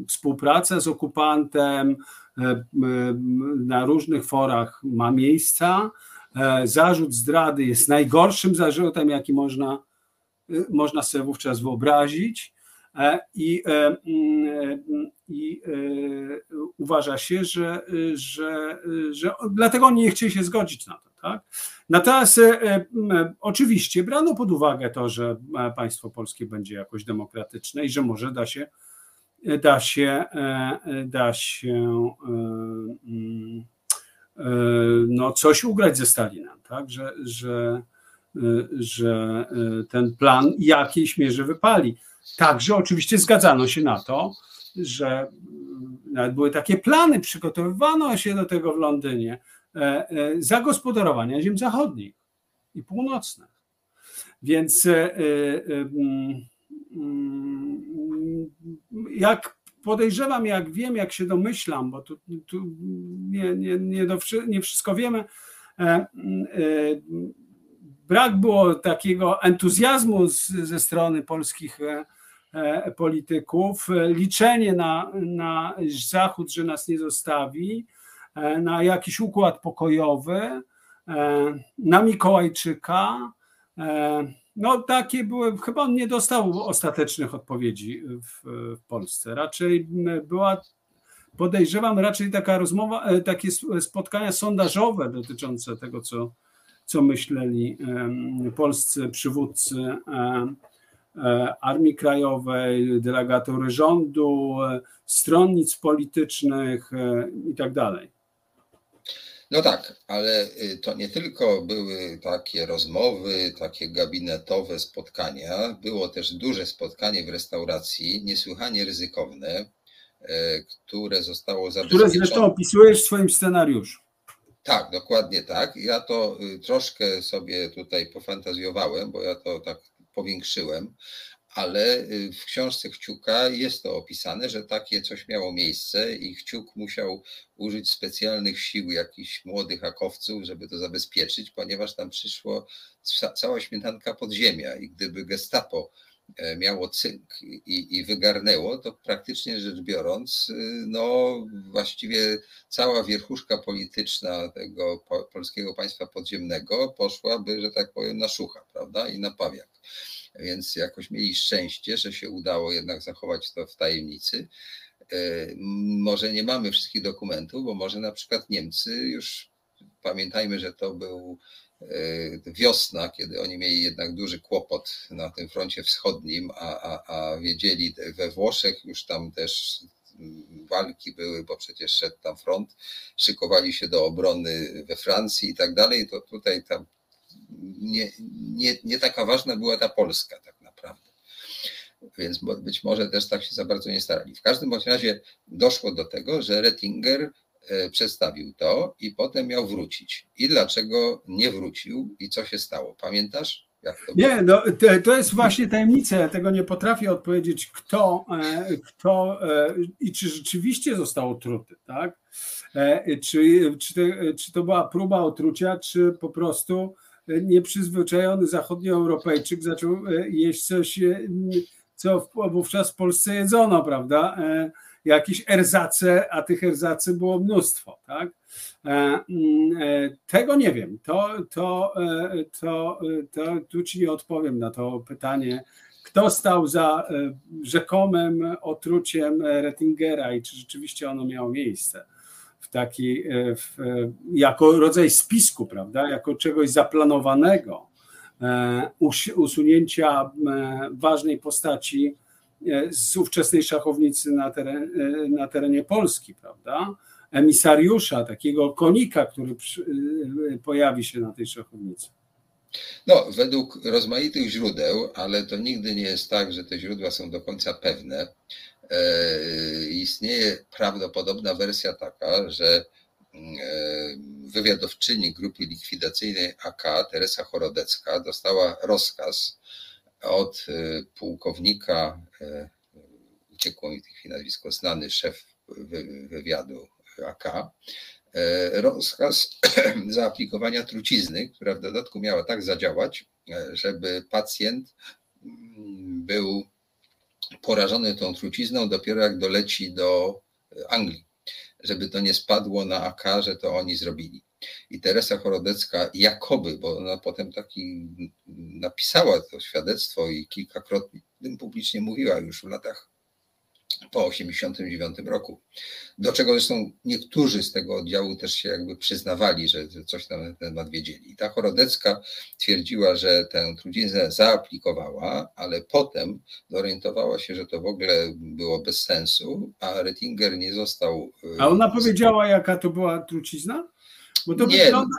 współpraca z okupantem na różnych forach ma miejsca. Zarzut zdrady jest najgorszym zarzutem, jaki można Y, można sobie wówczas wyobrazić. E, I, e, mm, i e, uważa się, że, że, że dlatego oni nie chcieli się zgodzić na to. Tak? Natomiast oczywiście brano pod uwagę to, że państwo polskie będzie jakoś demokratyczne i że może da się da się, da się mm, no, coś ugrać ze Stalinem, tak? że, że, że ten plan jakiejś mierze wypali. Także oczywiście zgadzano się na to, że e, nawet były takie plany, przygotowywano się do tego w Londynie, e, zagospodarowania ziem zachodnich i północnych. Więc mm, jak podejrzewam, jak wiem, jak się domyślam, bo tu, tu nie, nie, nie, do, nie wszystko wiemy, brak było takiego entuzjazmu z, ze strony polskich e, e, polityków, liczenie na, na Zachód, że nas nie zostawi, e, na jakiś układ pokojowy, na Mikołajczyka. No takie były, chyba on nie dostał ostatecznych odpowiedzi w, w Polsce. Raczej była, podejrzewam, raczej taka rozmowa, takie spotkania sondażowe dotyczące tego, co, co myśleli polscy przywódcy Armii Krajowej, delegatory rządu, stronnic politycznych i tak dalej. No tak, ale y, to nie tylko były takie rozmowy, takie gabinetowe spotkania, było też duże spotkanie w restauracji, niesłychanie ryzykowne, e, które zostało zabezpieczone. Które zresztą opisujesz w swoim scenariuszu. Tak, dokładnie tak. Ja to y, troszkę sobie tutaj pofantazjowałem, bo ja to tak powiększyłem, ale y, w książce Kciuka jest to opisane, że takie coś miało miejsce i Kciuk musiał użyć specjalnych sił jakichś młodych hakowców, żeby to zabezpieczyć, ponieważ tam przyszło cała śmietanka podziemia i gdyby gestapo miało cynk i, i wygarnęło, to praktycznie rzecz biorąc, y, no właściwie cała wierchuszka polityczna tego polskiego państwa podziemnego poszłaby, że tak powiem, na szucha, prawda, i na pawiak więc jakoś mieli szczęście, że się udało jednak zachować to w tajemnicy. E, może nie mamy wszystkich dokumentów, bo może na przykład Niemcy już pamiętajmy, że to był e, wiosna, kiedy oni mieli jednak duży kłopot na tym froncie wschodnim, a, a, a wiedzieli we Włoszech już tam też walki były, bo przecież szedł tam front, szykowali się do obrony we Francji i tak dalej, to tutaj tam nie, nie, nie taka ważna była ta Polska tak naprawdę. Więc być może też tak się za bardzo nie starali. W każdym bądź razie doszło do tego, że Rettinger e, przedstawił to i potem miał wrócić. I dlaczego nie wrócił i co się stało? Pamiętasz? Nie, no, to jest właśnie tajemnica. Ja tego nie potrafię odpowiedzieć, kto, e, kto e, i czy rzeczywiście został otruty, tak? Czy, czy, to, czy to była próba otrucia, czy po prostu nieprzyzwyczajony zachodnioeuropejczyk zaczął e, jeść coś, e, co wówczas w Polsce jedzono, prawda? E, jakieś erzace, a tych erzacy było mnóstwo, tak? Tego nie wiem. To, to, to, to tu ci nie odpowiem na to pytanie. Kto stał za rzekomym otruciem Rettingera i czy rzeczywiście ono miało miejsce? w taki, e, w, e, jako rodzaj spisku, prawda, jako czegoś zaplanowanego, e, usunięcia ważnej postaci z ówczesnej szachownicy na, teren, na terenie Polski, prawda? Emisariusza, takiego konika, który przy, pojawi się na tej szachownicy. No, według rozmaitych źródeł, ale to nigdy nie jest tak, że te źródła są do końca pewne. E, istnieje prawdopodobna wersja taka, że mm, e, wywiadowczyni grupy likwidacyjnej AK, Teresa Chorodecka, dostała rozkaz od e, pułkownika, uciekło mi w tej chwili nazwisko, znany szef wywiadu AK, rozkaz zaaplikowania trucizny, która w dodatku miała tak zadziałać, żeby pacjent mm, był porażony tą trucizną dopiero jak doleci do Anglii, żeby to nie spadło na AK, że to oni zrobili. I Teresa Chorodecka jakoby, bo ona potem taki napisała to świadectwo i kilkakrotnie tym publicznie mówiła już w latach po 1989 roku. Do czego zresztą niektórzy z tego oddziału też się jakby przyznawali, że coś tam na ten temat wiedzieli. ta Chorodecka twierdziła, że tę truciznę zaaplikowała, ale potem zorientowała się, że to w ogóle było bez sensu, a Rettinger nie został. A ona powiedziała, jaka to była trucizna? Bo to nie, wygląda,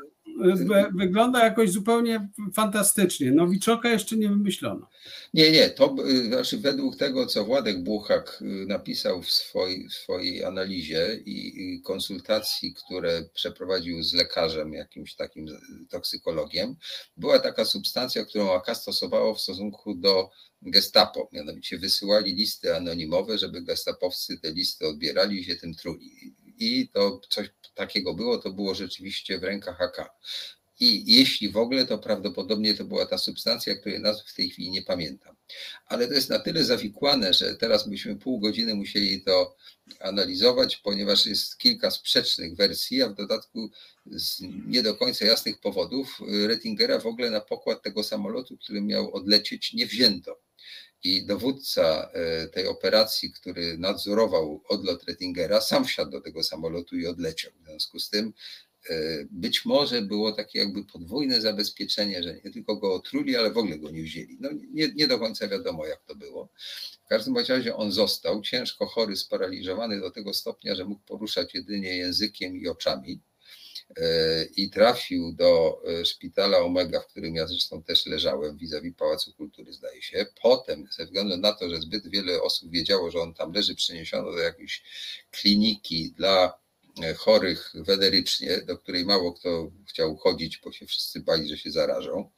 wygląda jakoś zupełnie fantastycznie. Nowiczoka jeszcze nie wymyślono. Nie, nie, to znaczy według tego, co Władek Buchak y, napisał w swojej, w swojej analizie i konsultacji, które przeprowadził z lekarzem, jakimś takim toksykologiem, była taka substancja, którą AK stosowało w stosunku do gestapo. Mianowicie wysyłali listy anonimowe, żeby gestapowcy te listy odbierali i się tym truli. I to coś takiego było, to było rzeczywiście w rękach AK. I jeśli w ogóle, to prawdopodobnie to była ta substancja, której nazw w tej chwili nie pamiętam. Ale to jest na tyle zawikłane, że teraz byśmy pół godziny musieli to analizować, ponieważ jest kilka sprzecznych wersji, a w dodatku z nie do końca jasnych powodów Rettingera w ogóle na pokład tego samolotu, który miał odlecieć, nie wzięto. I dowódca e, tej operacji, który nadzorował odlot Rettingera, sam wsiadł do tego samolotu i odleciał. W związku z tym być może było takie jakby podwójne zabezpieczenie, że nie tylko go otruli, ale w ogóle go nie wzięli. No nie, nie do końca wiadomo, jak to było. W każdym razie on został ciężko chory, sparaliżowany do tego stopnia, że mógł poruszać jedynie językiem i oczami i trafił do e, szpitala Omega, w którym ja zresztą też leżałem, vis-a-vis Pałacu Kultury, zdaje się. Potem, ze względu na to, że zbyt wiele osób wiedziało, że on tam leży, przeniesiono do jakiejś kliniki dla e, chorych wederycznie, do której mało kto chciał chodzić, bo się wszyscy bali, że się zarażą.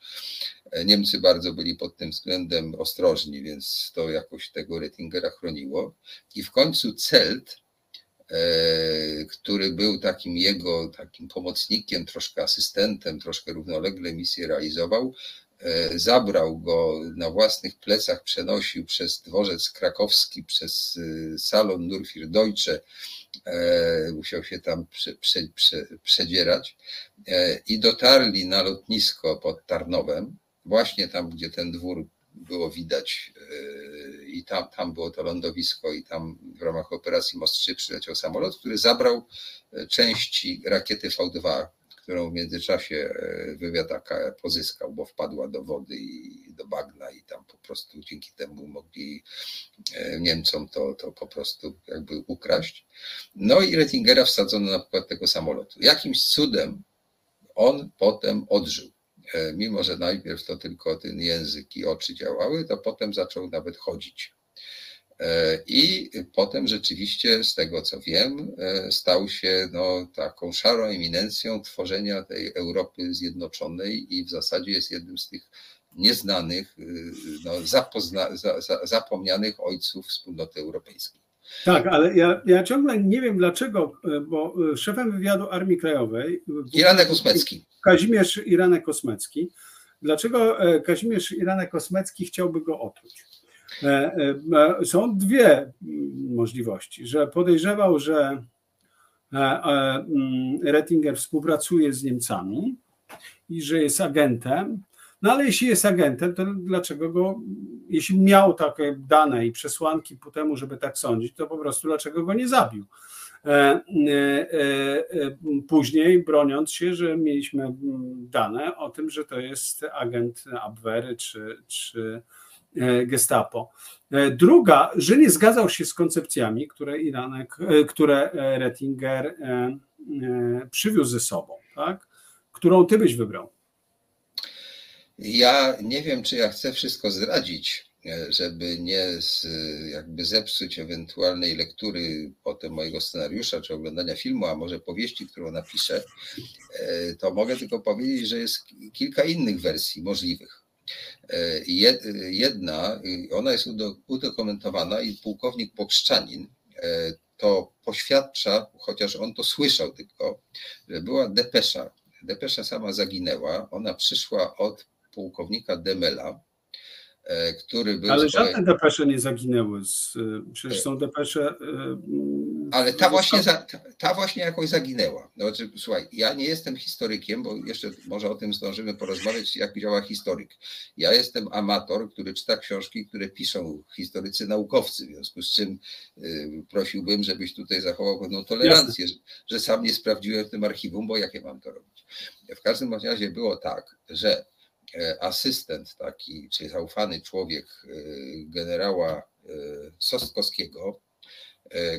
E, Niemcy bardzo byli pod tym względem ostrożni, więc to jakoś tego Rettingera chroniło. I w końcu Celt, E, który był takim jego takim pomocnikiem, troszkę asystentem, troszkę równolegle misję realizował. E, zabrał go na własnych plecach, przenosił przez dworzec krakowski, przez e, salon Nurfir Deutsche, musiał się tam prze, prze, prze, przedzierać i dotarli na lotnisko pod Tarnowem, właśnie tam, gdzie ten dwór było widać e, i tam, tam było to lądowisko i tam w ramach operacji Most 3 przyleciał samolot, który zabrał e, części rakiety V2, którą w międzyczasie e, wywiad AK pozyskał, bo wpadła do wody i do bagna i tam po prostu dzięki temu mogli Niemcom to, to po prostu jakby ukraść. No i Rettingera wsadzono na pokład tego samolotu. Jakimś cudem on potem odżył E, mimo że najpierw to tylko ten język i oczy działały, to potem zaczął nawet chodzić. E, I potem rzeczywiście, z tego co wiem, e, stał się no, taką szarą eminencją tworzenia tej Europy Zjednoczonej i w zasadzie jest jednym z tych nieznanych, no, zapozna, za, za, zapomnianych ojców wspólnoty europejskiej. Tak, ale ja, ja ciągle nie wiem dlaczego, bo szefem wywiadu Armii Krajowej. Iranek Usmecki. Kazimierz Iranek Kosmecki. Dlaczego e, Kazimierz Iranek Kosmecki chciałby go otruć? E, e, są dwie mm, możliwości, że podejrzewał, że mm, Rettinger współpracuje z Niemcami i że jest agentem, no ale jeśli jest agentem, to dlaczego go, jeśli miał takie dane i przesłanki po temu, żeby tak sądzić, to po prostu dlaczego go nie zabił? E, e, e, później broniąc się, że mieliśmy dane o tym, że to jest agent Abwehry czy, czy Gestapo. Druga, że nie zgadzał się z koncepcjami, które Iranek, które Rettinger przywiózł ze sobą, tak? którą ty byś wybrał. Ja nie wiem, czy ja chcę wszystko zdradzić, żeby nie z, jakby zepsuć ewentualnej lektury potem mojego scenariusza czy oglądania filmu, a może powieści, którą napiszę, e, to mogę tylko powiedzieć, że jest kilka innych wersji możliwych. E, jedna, ona jest udokumentowana i pułkownik Pokrzczanin to poświadcza, chociaż on to słyszał tylko, że była depesza. Depesza sama zaginęła. Ona przyszła od pułkownika Demela, E, który był. Ale żadne depesze nie zaginęły. Z, e, przecież są depesze. E, ale ta właśnie, ta właśnie jakoś zaginęła. No, znaczy, słuchaj, ja nie jestem historykiem, bo jeszcze może o tym zdążymy porozmawiać, jak działa historyk. Ja jestem amator, który czyta książki, które piszą historycy naukowcy, w związku z czym prosiłbym, żebyś tutaj zachował pewną tolerancję, że, że sam nie sprawdziłem w tym archiwum, bo jakie mam to robić. W każdym razie było tak, że E, asystent taki, czy zaufany człowiek e, generała e, Sostkowskiego,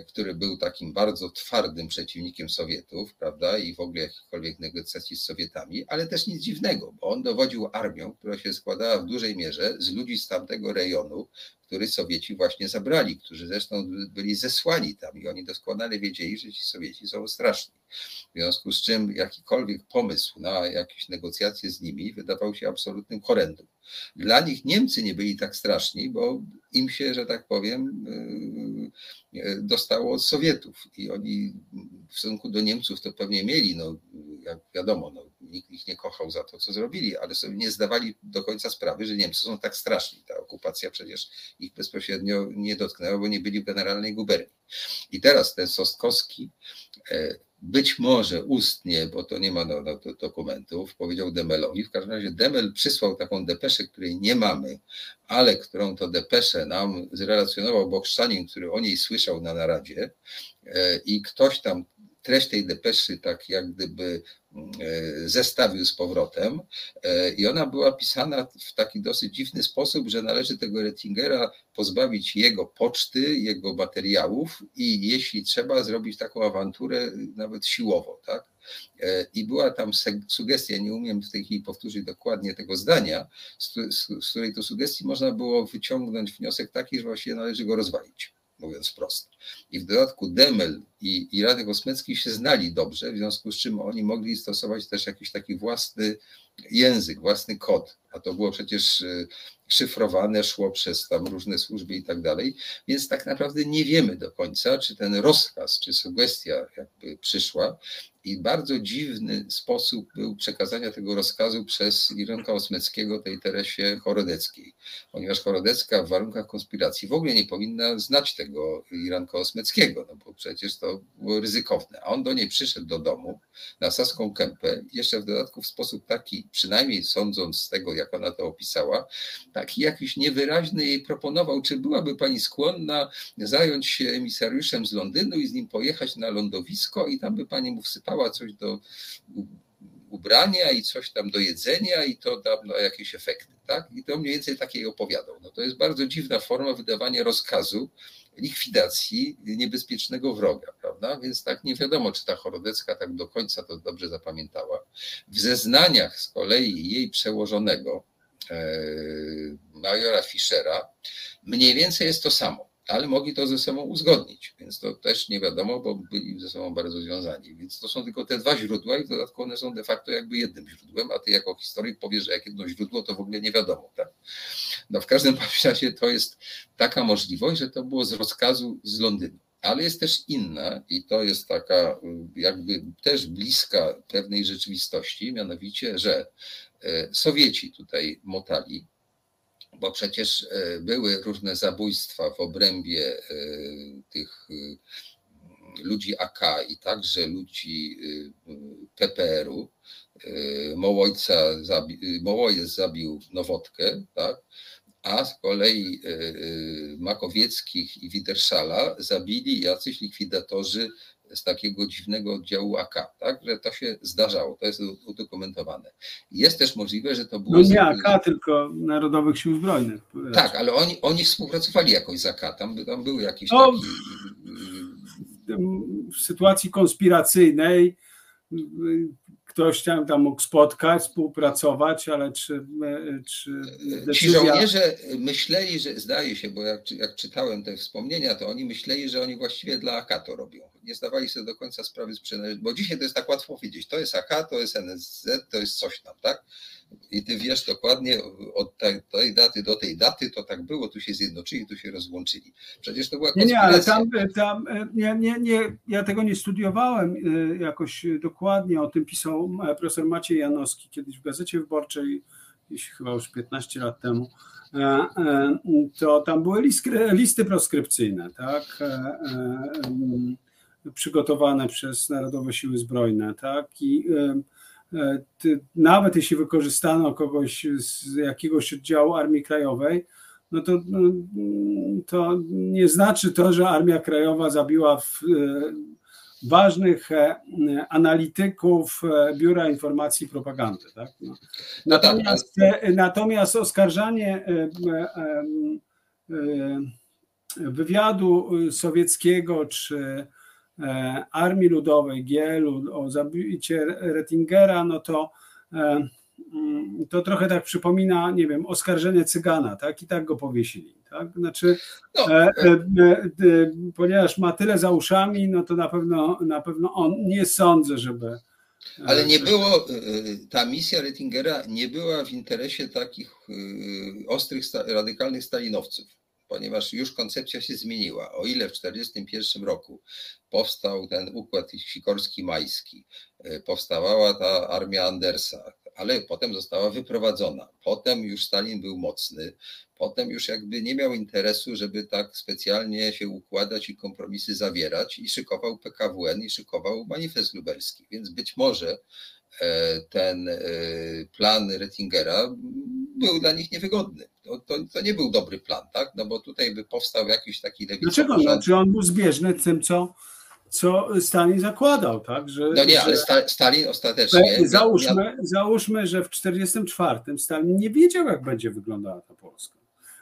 który był takim bardzo twardym przeciwnikiem Sowietów, prawda, i w ogóle jakichkolwiek negocjacji z Sowietami, ale też nic dziwnego, bo on dowodził armią, która się składała w dużej mierze z ludzi z tamtego rejonu, który Sowieci właśnie zabrali, którzy zresztą byli zesłani tam i oni doskonale wiedzieli, że ci Sowieci są straszni. W związku z czym jakikolwiek pomysł na jakieś negocjacje z nimi wydawał się absolutnym horrendum. Dla nich Niemcy nie byli tak straszni, bo im się, że tak powiem, yy, yy, dostało od Sowietów i oni w stosunku do Niemców to pewnie mieli, no jak wiadomo, no, nikt ich nie kochał za to, co zrobili, ale sobie nie zdawali do końca sprawy, że Niemcy są tak straszni. Ta okupacja przecież ich bezpośrednio nie dotknęła, bo nie byli w generalnej guberni. I teraz ten Sostkowski e, być może ustnie, bo to nie ma no, dokumentów, powiedział Demelowi. W każdym razie Demel przysłał taką depeszę, której nie mamy, ale którą to depeszę nam zrelacjonował Bokszanin, który o niej słyszał na naradzie e, i ktoś tam treść tej depeszy tak jak gdyby zestawił z powrotem e, i ona była pisana w taki dosyć dziwny sposób, że należy tego Rettingera pozbawić jego poczty, jego materiałów i jeśli trzeba zrobić taką awanturę nawet siłowo, tak? E, I była tam sugestia, nie umiem w tej chwili powtórzyć dokładnie tego zdania, z, której to sugestii można było wyciągnąć wniosek taki, że właściwie należy go rozwalić mówiąc wprost. I w dodatku Demel i, i Radek Osmecki się znali dobrze, w związku z czym oni mogli stosować też jakiś taki własny język, własny kod, a to było przecież y, szyfrowane, szło przez tam różne służby i tak dalej, więc tak naprawdę nie wiemy do końca, czy ten rozkaz, czy sugestia jakby przyszła i bardzo dziwny sposób był przekazania tego rozkazu przez Irenka Osmeckiego tej Teresie Chorodeckiej, ponieważ Chorodecka w warunkach konspiracji w ogóle nie powinna znać tego Irenka Osmeckiego, no bo przecież to było ryzykowne, a on do niej przyszedł do domu na Saską Kępę, jeszcze w dodatku w sposób taki, przynajmniej sądząc z tego, jak ona to opisała, taki jakiś niewyraźny jej proponował, czy byłaby pani skłonna zająć się emisariuszem z Londynu i z nim pojechać na lądowisko i tam by pani mu wsypała coś do ubrania i coś tam do jedzenia i to da no, jakieś efekty. Tak? I to mniej więcej takiej opowiadał. No, to jest bardzo dziwna forma wydawania rozkazu likwidacji niebezpiecznego wroga, prawda? Więc tak nie wiadomo, czy ta Chorodecka tak do końca to dobrze zapamiętała. W zeznaniach z kolei jej przełożonego, e, majora Fischera, mniej więcej jest to samo ale mogli to ze sobą uzgodnić, więc to też nie wiadomo, bo byli ze sobą bardzo związani. Więc to są tylko te dwa źródła i w dodatku one są de facto jakby jednym źródłem, a ty jako historyk powiesz, że jak jedno źródło, to w ogóle nie wiadomo. Tak? No w każdym razie to jest taka możliwość, że to było z rozkazu z Londynu. Ale jest też inna i to jest taka jakby też bliska pewnej rzeczywistości, mianowicie, że e, Sowieci tutaj motali bo przecież e, były różne zabójstwa w obrębie e, tych e, ludzi AK i także ludzi PPR-u. Mołojca zabi, Mołojec zabił Nowotkę, tak? a z kolei Makowieckich i Widerszala zabili jacyś likwidatorzy z takiego dziwnego oddziału AK, tak? że to się zdarzało, to jest udokumentowane. Jest też możliwe, że to było... No nie AK, tylko Narodowych Sił Zbrojnych. Tak, ale oni, oni współpracowali jakoś z AK, tam, tam był jakiś no, taki... W sytuacji konspiracyjnej ktoś tam, tam mógł spotkać, współpracować, ale czy, czy decyzja... Ci żołnierze myśleli, że zdaje się, bo jak, jak czytałem te wspomnienia, to oni myśleli, że oni właściwie dla AK to robią. Nie zdawali sobie do końca sprawy z przynależności, bo dzisiaj to jest tak łatwo powiedzieć, to jest AK, to jest NSZ, to jest coś tam, tak? I ty wiesz dokładnie od tej daty do tej daty to tak było, tu się zjednoczyli, tu się rozłączyli. Przecież to była konspiracja. Nie, nie, ale tam, tam nie, nie, nie, ja tego nie studiowałem y, jakoś dokładnie, o tym pisał profesor Maciej Janowski kiedyś w Gazecie Wyborczej, chyba już 15 lat temu, e, e, to tam były listy proskrypcyjne, tak, e, przygotowane przez Narodowe Siły Zbrojne, tak, i E, nawet jeśli wykorzystano kogoś z jakiegoś oddziału Armii Krajowej, no to, no, to nie znaczy to, że Armia Krajowa zabiła w, e, ważnych e, analityków Biura Informacji i Propagandy. Tak? No. Natomiast, natomiast oskarżanie wywiadu sowieckiego czy E, Armii Ludowej, GL-u, o zabicie Rettingera, no to e, mm, to trochę tak przypomina, nie wiem, oskarżenie cygana, tak? I tak go powiesili, tak? Znaczy, no. e, e, e, ponieważ ma tyle za uszami, no to na pewno, na pewno on, nie sądzę, żeby... E, Ale nie było, ta misja Rettingera nie była w interesie takich ostrych, radykalnych stalinowców ponieważ już koncepcja się zmieniła. O ile w 1941 roku powstał ten układ sikorski-majski, e, powstawała ta armia Andersa, ale potem została wyprowadzona. Potem już Stalin był mocny, potem już jakby nie miał interesu, żeby tak specjalnie się układać i kompromisy zawierać i szykował PKWN i szykował manifest lubelski. Więc być może ten e, plan Rettingera był dla nich niewygodny. To, to, to, nie był dobry plan, tak? No bo tutaj by powstał jakiś taki lewicowy Dlaczego? Rząd. Czy on był zbieżny z tym, co co Stalin zakładał, tak? Że, no nie, ale Stalin ostatecznie. Załóżmy, załóżmy, że w 1944 Stalin nie wiedział, jak będzie wyglądała ta Polska.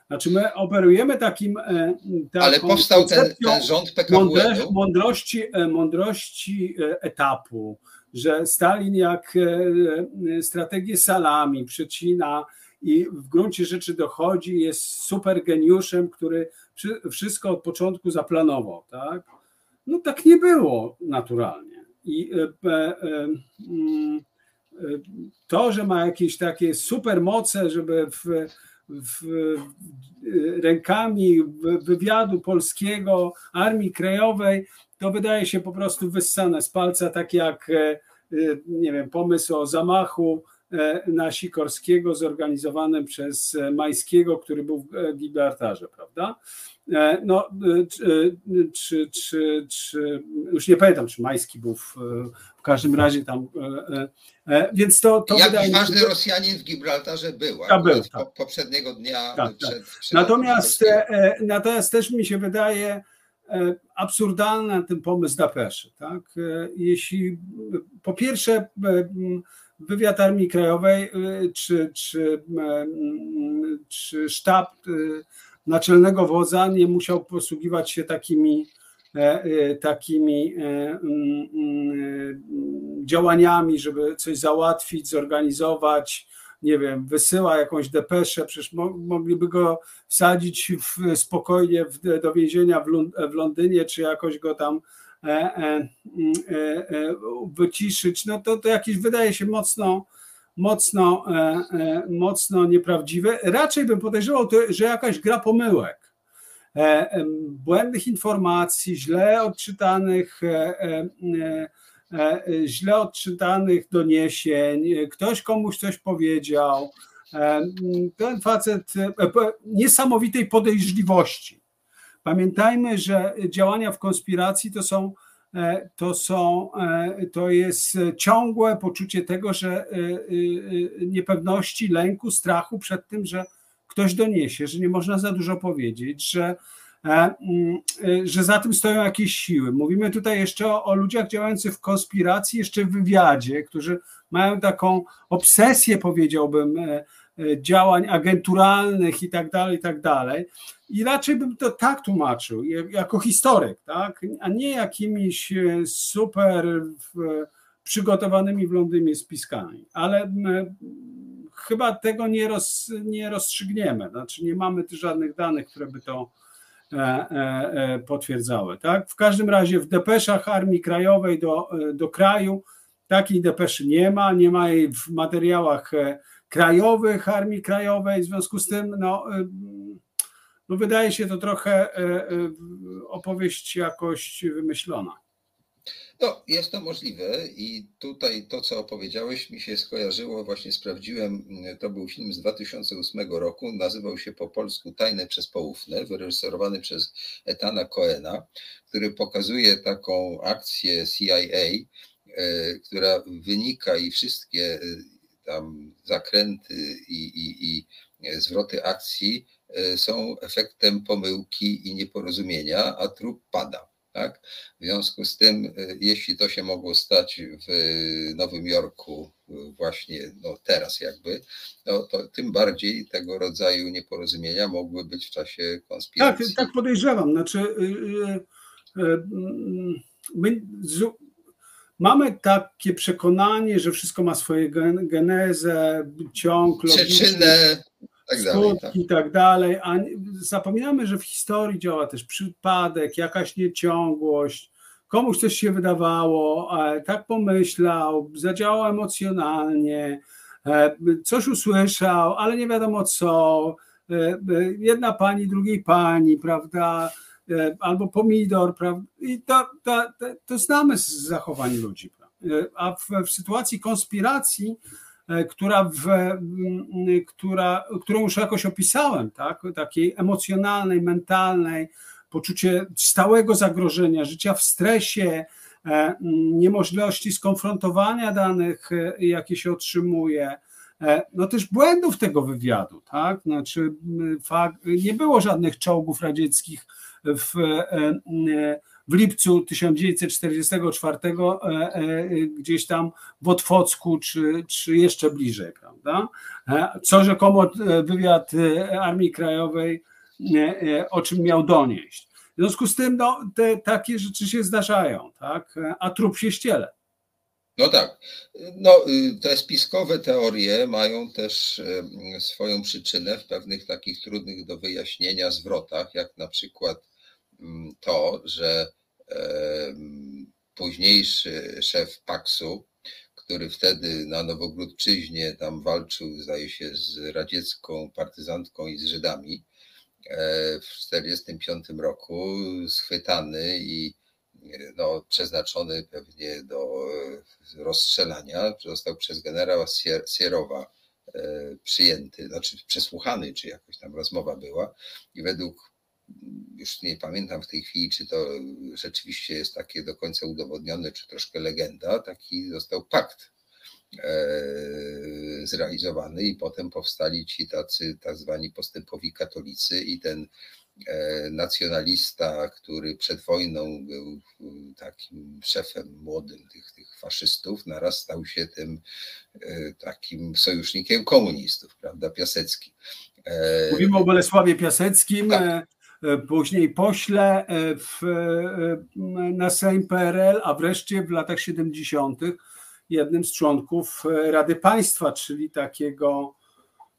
Znaczy my operujemy takim. E, ale powstał ten, ten rząd PKW. Mądrości, e, mądrości e, etapu, że Stalin jak strategię salami przecina i w gruncie rzeczy dochodzi, jest super geniuszem, który wszystko od początku zaplanował. Tak? No tak nie było naturalnie. I mm, to, że ma jakieś takie supermoce, żeby w w, rękami wywiadu polskiego, Armii Krajowej, to wydaje się po prostu wyssane z palca, tak jak e, nie wiem, pomysł o zamachu e, na Sikorskiego zorganizowanym przez Majskiego, który był w Gibraltarze, prawda? E, no, czy, czy, czy, już nie pamiętam, czy Majski był w, w każdym razie tam. Więc to, to Jakiś wydaje ważny się, Rosjanin w Gibraltarze był, tak, był tak. poprzedniego dnia. Tak, przed, tak. Przed natomiast, natomiast też mi się wydaje absurdalny ten pomysł Dapeszy. Tak? Jeśli po pierwsze wywiad Armii Krajowej czy, czy, czy sztab naczelnego wodza nie musiał posługiwać się takimi, e, e, takimi e, mm, mm, działaniami, żeby coś załatwić, zorganizować, nie wiem, wysyła jakąś depeszę, przecież mogliby go wsadzić w, spokojnie w, do więzienia w, Londynie, czy jakoś go tam mm, wyciszyć, no to, to jakieś wydaje się mocno mocno, e, e, mocno nieprawdziwe. Raczej bym podejrzewał, że jakaś gra pomyłek, e, błędnych informacji, źle odczytanych, źle odczytanych doniesień, ktoś komuś coś powiedział. Ten facet niesamowitej podejrzliwości. Pamiętajmy, że działania w konspiracji to są E, to, są, e, to jest ciągłe poczucie tego, że e, niepewności, lęku, strachu przed tym, że ktoś doniesie, że nie można za dużo powiedzieć, że, mm, że za tym stoją jakieś siły. Mówimy tutaj jeszcze o, o ludziach działających w konspiracji, jeszcze w wywiadzie, którzy mają taką obsesję, powiedziałbym, działań agenturalnych i tak dalej, i tak dalej. I raczej bym to tak tłumaczył, jako historyk, tak? a nie jakimiś e, super przygotowanymi w Londynie spiskami. Ale chyba tego nie, roz, nie rozstrzygniemy. Znaczy nie mamy tu żadnych danych, które by to e, e, potwierdzały. Tak? W każdym razie w depeszach Armii Krajowej do, do kraju takiej depeszy nie ma, nie ma jej w materiałach krajowych Armii Krajowej, w związku z tym no, no wydaje się to trochę e, e, opowieść jakoś wymyślona. No, jest to możliwe i tutaj to, co opowiedziałeś, mi się skojarzyło, właśnie sprawdziłem, to był film z 2008 roku, nazywał się po polsku Tajne przez Poufne, wyreżyserowany przez Etana Coena, który pokazuje taką akcję CIA, e, która wynika i wszystkie tam zakręty i, i, i zwroty akcji E, są efektem pomyłki i nieporozumienia, a trup pada. Tak? W związku z tym, e, jeśli to się mogło stać w Nowym Jorku, e, właśnie no teraz jakby, no to tym bardziej tego rodzaju nieporozumienia mogły być w czasie konspiracji. Tak, tak podejrzewam. Znaczy, my mamy takie przekonanie, że wszystko ma swoje genezę, ciąg, Przyczynę, tak dalej, skutki tak. i tak dalej, a zapominamy, że w historii działa też przypadek, jakaś nieciągłość, komuś coś się wydawało, tak pomyślał, zadziałał emocjonalnie, e, coś usłyszał, ale nie wiadomo co, e, e, jedna pani, drugiej pani, prawda, albo pomidor, prawda, i to, to, to znamy z zachowań ludzi, a w, w sytuacji konspiracji E, która, w, która, którą już jakoś opisałem, tak? takiej emocjonalnej, mentalnej, poczucie stałego zagrożenia, życia w stresie, e, niemożności skonfrontowania danych, e, jakie się otrzymuje, no też błędów tego wywiadu, tak? Znaczy, fakt, nie było żadnych czołgów radzieckich w, w lipcu 1944 gdzieś tam w Otwocku, czy, czy jeszcze bliżej, prawda? Co rzekomo wywiad Armii Krajowej o czym miał donieść. W związku z tym no, te, takie rzeczy się zdarzają, tak? a trup się ściele. No tak. No, y, te spiskowe teorie mają też swoją przyczynę w pewnych takich trudnych do wyjaśnienia zwrotach, jak na przykład mm, to, że późniejszy szef Paksu, który wtedy na Nowogródczyźnie tam walczył, zdaje się, z radziecką partyzantką i z Żydami e, w 1945 roku, schwytany i no, przeznaczony pewnie do e, rozstrzelania, został przez generała Sierowa e, przyjęty, znaczy przesłuchany, czy jakaś tam rozmowa była i według, już nie pamiętam w tej chwili, czy to rzeczywiście jest takie do końca udowodnione, czy troszkę legenda, taki został pakt e, zrealizowany i potem powstali ci tacy tak zwani postępowi katolicy i ten E, nacjonalista, który przed wojną był takim szefem młodym tych, tych faszystów, naraz stał się tym e, takim sojusznikiem komunistów, prawda, Piasecki. E, Mówimy o Bolesławie Piaseckim, tak. Później pośle w, na Sejm PRL, a wreszcie w latach 70. jednym z członków Rady Państwa, czyli takiego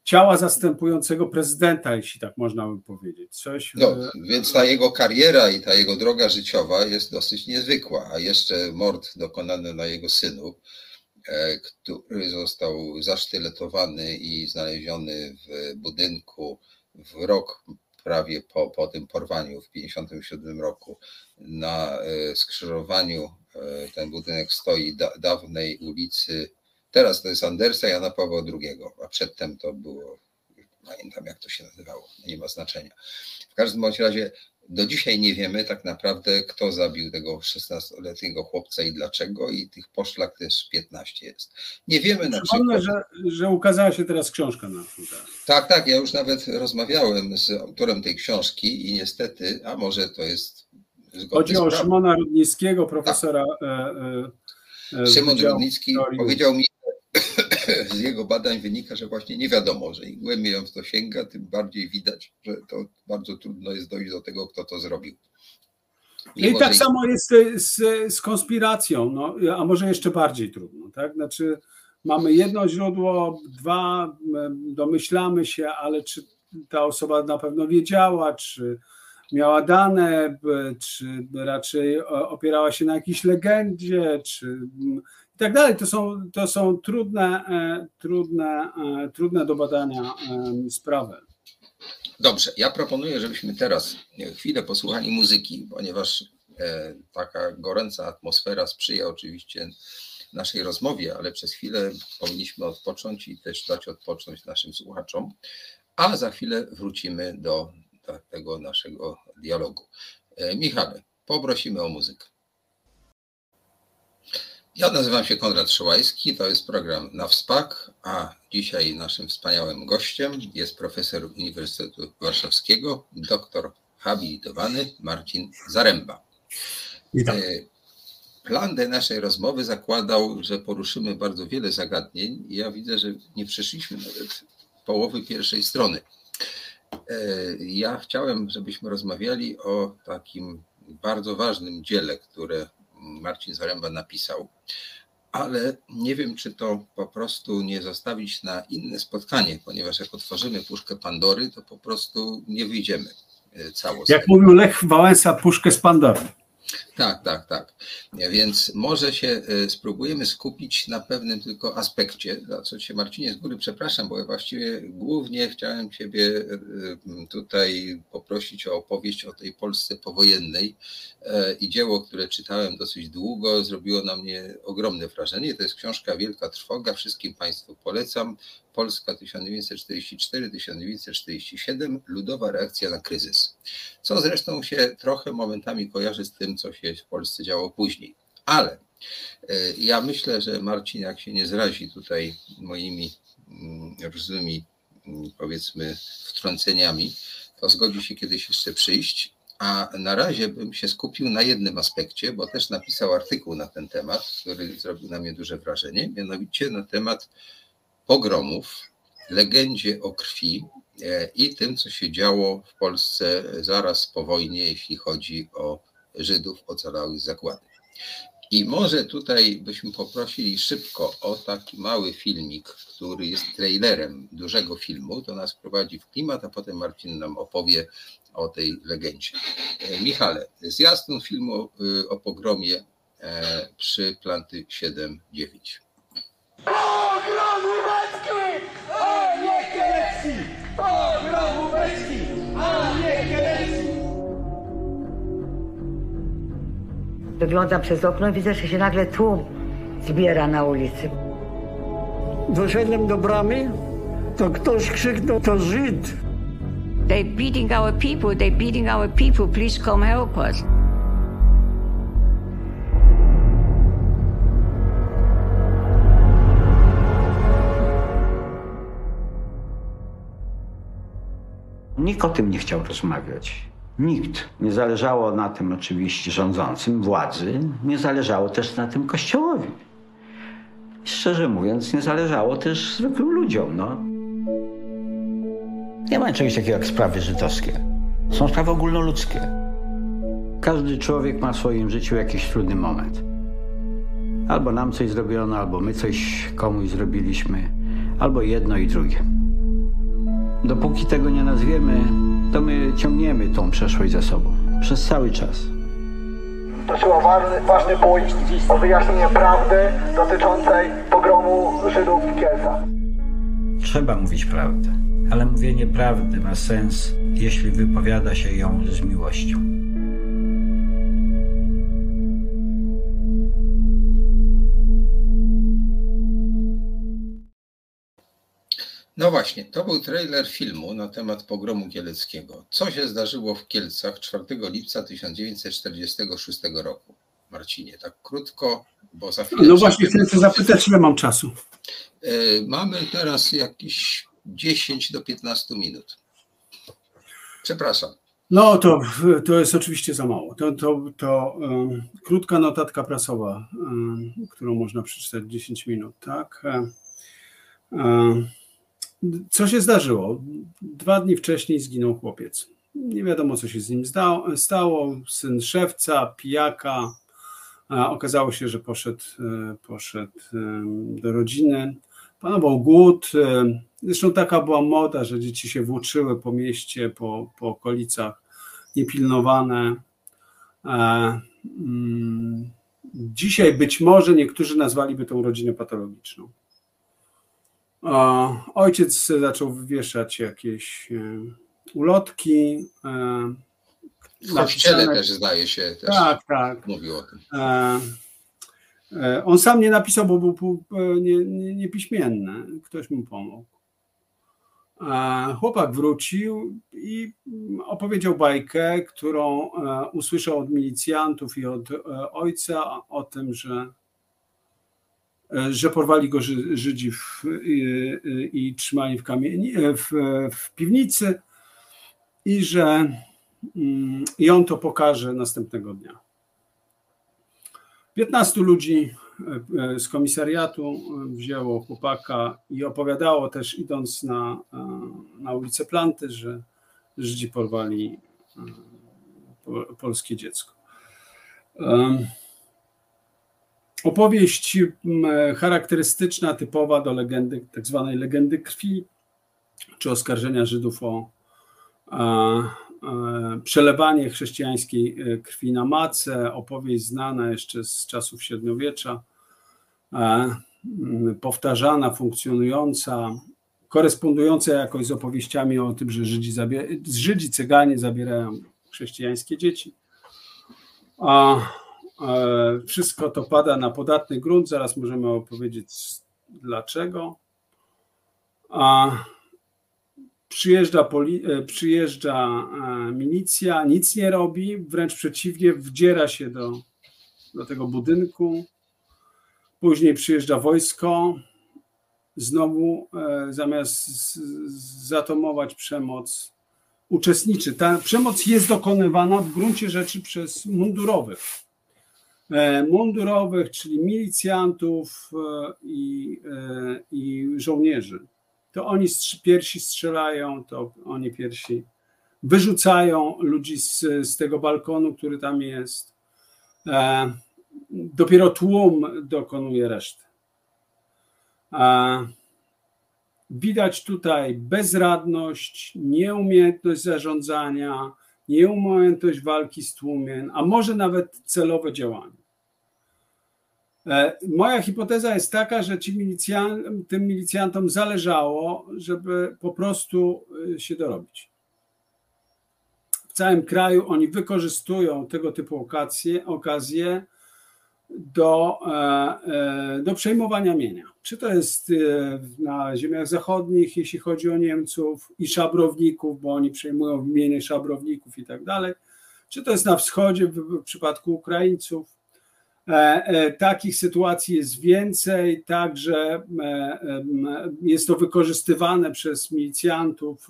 ciała zastępującego prezydenta, jeśli tak można by powiedzieć. Coś... No, więc ta jego kariera i ta jego droga życiowa jest dosyć niezwykła, a jeszcze mord dokonany na jego synu, e, który został zasztyletowany i znaleziony w budynku w rok prawie po, po tym porwaniu w 1957 roku na e, skrzyżowaniu e, ten budynek stoi da, dawnej ulicy Teraz to jest Andersa Jana Pawła II, a przedtem to było, pamiętam jak to się nazywało, nie ma znaczenia. W każdym bądź razie do dzisiaj nie wiemy tak naprawdę, kto zabił tego 16-letniego chłopca i dlaczego, i tych poszlak też 15 jest. Nie wiemy na przykład. Że, że ukazała się teraz książka na ten Tak, tak. Ja już nawet rozmawiałem z autorem tej książki i niestety, a może to jest. Chodzi o Szymona Rudnickiego, profesora. Tak. E, e, Szymon Rudnicki powiedział mi, z jego badań wynika, że właśnie nie wiadomo, że im głębiej on w to sięga, tym bardziej widać, że to bardzo trudno jest dojść do tego, kto to zrobił. Mimo, I tak że... samo jest z, z konspiracją, no, a może jeszcze bardziej trudno. Tak? Znaczy, mamy jedno źródło, dwa, domyślamy się, ale czy ta osoba na pewno wiedziała, czy miała dane, czy raczej opierała się na jakiejś legendzie, czy tak dalej. To są, to są trudne, e, trudne, e, trudne do badania sprawy. Dobrze, ja proponuję, żebyśmy teraz chwilę posłuchali muzyki, ponieważ e, taka gorąca atmosfera sprzyja oczywiście naszej rozmowie, ale przez chwilę powinniśmy odpocząć i też dać odpocząć naszym słuchaczom, a za chwilę wrócimy do tego naszego dialogu. Michale, poprosimy o muzykę. Ja nazywam się Konrad Szołajski, to jest program na WSPAK, a dzisiaj naszym wspaniałym gościem jest profesor Uniwersytetu Warszawskiego, doktor habilitowany Marcin Zaręba. Witam. E, plan tej naszej rozmowy zakładał, że poruszymy bardzo wiele zagadnień i ja widzę, że nie przeszliśmy nawet połowy pierwszej strony. E, ja chciałem, żebyśmy rozmawiali o takim bardzo ważnym dziele, które Marcin Zaręba napisał, ale nie wiem, czy to po prostu nie zostawić na inne spotkanie, ponieważ jak otworzymy puszkę Pandory, to po prostu nie wyjdziemy e, cało. Jak mówił Lech Wałęsa, puszkę z Pandory. Tak, tak, tak. Więc może się e, spróbujemy skupić na pewnym tylko aspekcie, za co Cię Marcinie z góry przepraszam, bo ja właściwie głównie chciałem Ciebie e, tutaj poprosić o opowieść o tej Polsce powojennej e, i dzieło, które czytałem dosyć długo, zrobiło na mnie ogromne wrażenie. To jest książka Wielka Trwoga, wszystkim Państwu polecam. Polska 1944-1947, ludowa reakcja na kryzys. Co zresztą się trochę momentami kojarzy z tym, co się w Polsce działo później. Ale e, ja myślę, że Marcin, jak się nie zrazi tutaj moimi mm, różnymi, mm, powiedzmy, wtrąceniami, to zgodzi się kiedyś jeszcze przyjść. A na razie bym się skupił na jednym aspekcie, bo też napisał artykuł na ten temat, który zrobił na mnie duże wrażenie, mianowicie na temat pogromów, legendzie o krwi e, i tym, co się działo w Polsce zaraz po wojnie, jeśli chodzi o Żydów ocalałych zakłady. I może tutaj byśmy poprosili szybko o taki mały filmik, który jest trailerem dużego filmu, to nas prowadzi w klimat, a potem Marcin nam opowie o tej legendzie. E, Michale, zwiastun filmu o, y, o pogromie e, przy Planty 7-9. Wyglądam przez okno i widzę, że się nagle tłum zbiera na ulicy. Doszedłem do bramy, to ktoś krzyknął, to Żyd. They beating our people. They beating our people. Please come help us. Nikt o tym nie chciał rozmawiać. Nikt. Nie zależało na tym oczywiście rządzącym, władzy, nie zależało też na tym kościołowi. Szczerze mówiąc, nie zależało też zwykłym ludziom. No. Nie ma czegoś takiego jak sprawy żydowskie. Są sprawy ogólnoludzkie. Każdy człowiek ma w swoim życiu jakiś trudny moment. Albo nam coś zrobiono, albo my coś komuś zrobiliśmy, albo jedno i drugie. Dopóki tego nie nazwiemy, to my ciągniemy tą przeszłość za sobą przez cały czas. Toczyło ważny, ważny bój o wyjaśnienie prawdy dotyczącej pogromu Żydów w Kielcach. Trzeba mówić prawdę, ale mówienie prawdy ma sens, jeśli wypowiada się ją z miłością. No właśnie, to był trailer filmu na temat pogromu kieleckiego. Co się zdarzyło w Kielcach 4 lipca 1946 roku? Marcinie, tak krótko, bo za chwilę... No właśnie, chcę cię zapytać, ile mam czasu. E, Mamy teraz jakieś 10 do 15 minut. Przepraszam. No to, to jest oczywiście za mało. To, to, to um, krótka notatka prasowa, um, którą można przeczytać w 10 minut, tak? Um, co się zdarzyło? Dwa dni wcześniej zginął chłopiec. Nie wiadomo, co się z nim stało. Syn szewca, pijaka. Okazało się, że poszedł, poszedł do rodziny. Panował głód. Zresztą taka była moda, że dzieci się włóczyły po mieście, po, po okolicach, niepilnowane. Mm, dzisiaj być może niektórzy nazwaliby tą rodzinę patologiczną. Ojciec zaczął wywieszać jakieś e, ulotki. e, W kościele też zdaje się, też Tak, tak. mówił o tym. E, On sam nie napisał, bo był e, nie- nie- niepiśmienny. Ktoś mu pomógł. Chłopak wrócił i mm, opowiedział bajkę, którą usłyszał od milicjantów i od ojca o tym, że że porwali go Ży- Żydzi w, i, i, trzymali w, kamieni, e, w, w piwnicy i że mm, i on to pokaże następnego dnia. 15 ludzi e, e, z komisariatu e, wzięło chłopaka i opowiadało też, idąc na, e, na ulicę Planty, że Żydzi porwali e, po- polskie dziecko. Em, Opowieść m, charakterystyczna, typowa do legendy, tak zwanej legendy krwi, czy oskarżenia Żydów o przelewanie chrześcijańskiej e, krwi na macę, opowieść znana jeszcze z czasów średniowiecza, e, m, powtarzana, funkcjonująca, korespondująca jakoś z opowieściami o tym, że Żydzi, zabie- Żydzi cyganie zabierają chrześcijańskie dzieci. A wszystko to pada na podatny grunt, zaraz możemy opowiedzieć dlaczego. A przyjeżdża, poli, e, przyjeżdża e, milicja, nic nie robi, wręcz przeciwnie, wdziera się do, do tego budynku. Później przyjeżdża wojsko, znowu e, zamiast zatomować przemoc, uczestniczy. Ta przemoc jest dokonywana w gruncie rzeczy przez mundurowych. E, mundurowych, czyli milicjantów e, i, e, i żołnierzy. To oni pierwsi strzelają, to oni pierwsi wyrzucają ludzi z, z tego balkonu, który tam jest. Dopiero tłum dokonuje reszty. Widać tutaj bezradność, nieumiejętność zarządzania, nieumiejętność walki z tłumiem, a może nawet celowe działanie. E, moja hipoteza jest taka, że ci milicjan, tym milicjantom zależało, żeby po prostu e, się dorobić. W całym kraju oni wykorzystują tego typu okazje, okazje do, e, do przejmowania mienia. Czy to jest na ziemiach zachodnich, jeśli chodzi o Niemców i szabrowników, bo oni przejmują mienie szabrowników i tak dalej, czy to jest na wschodzie w przypadku Ukraińców E, e, takich sytuacji jest więcej, także e, jest to wykorzystywane przez milicjantów,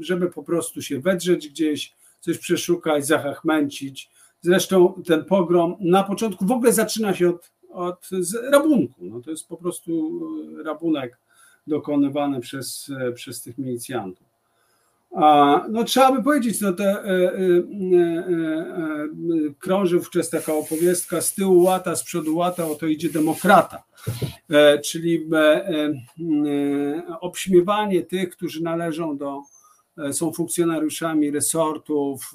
żeby po prostu się wedrzeć gdzieś, coś przeszukać, zachachmęcić. Zresztą ten pogrom na początku w ogóle zaczyna się od, od rabunku. No to jest po prostu rabunek dokonywany przez, przez tych milicjantów. No trzeba by powiedzieć, no to e, e, e, krąży wówczas taka opowiastka z tyłu łata, z przodu łata, oto idzie demokrata, czyli obśmiewanie tych, którzy należą do, są funkcjonariuszami resortów.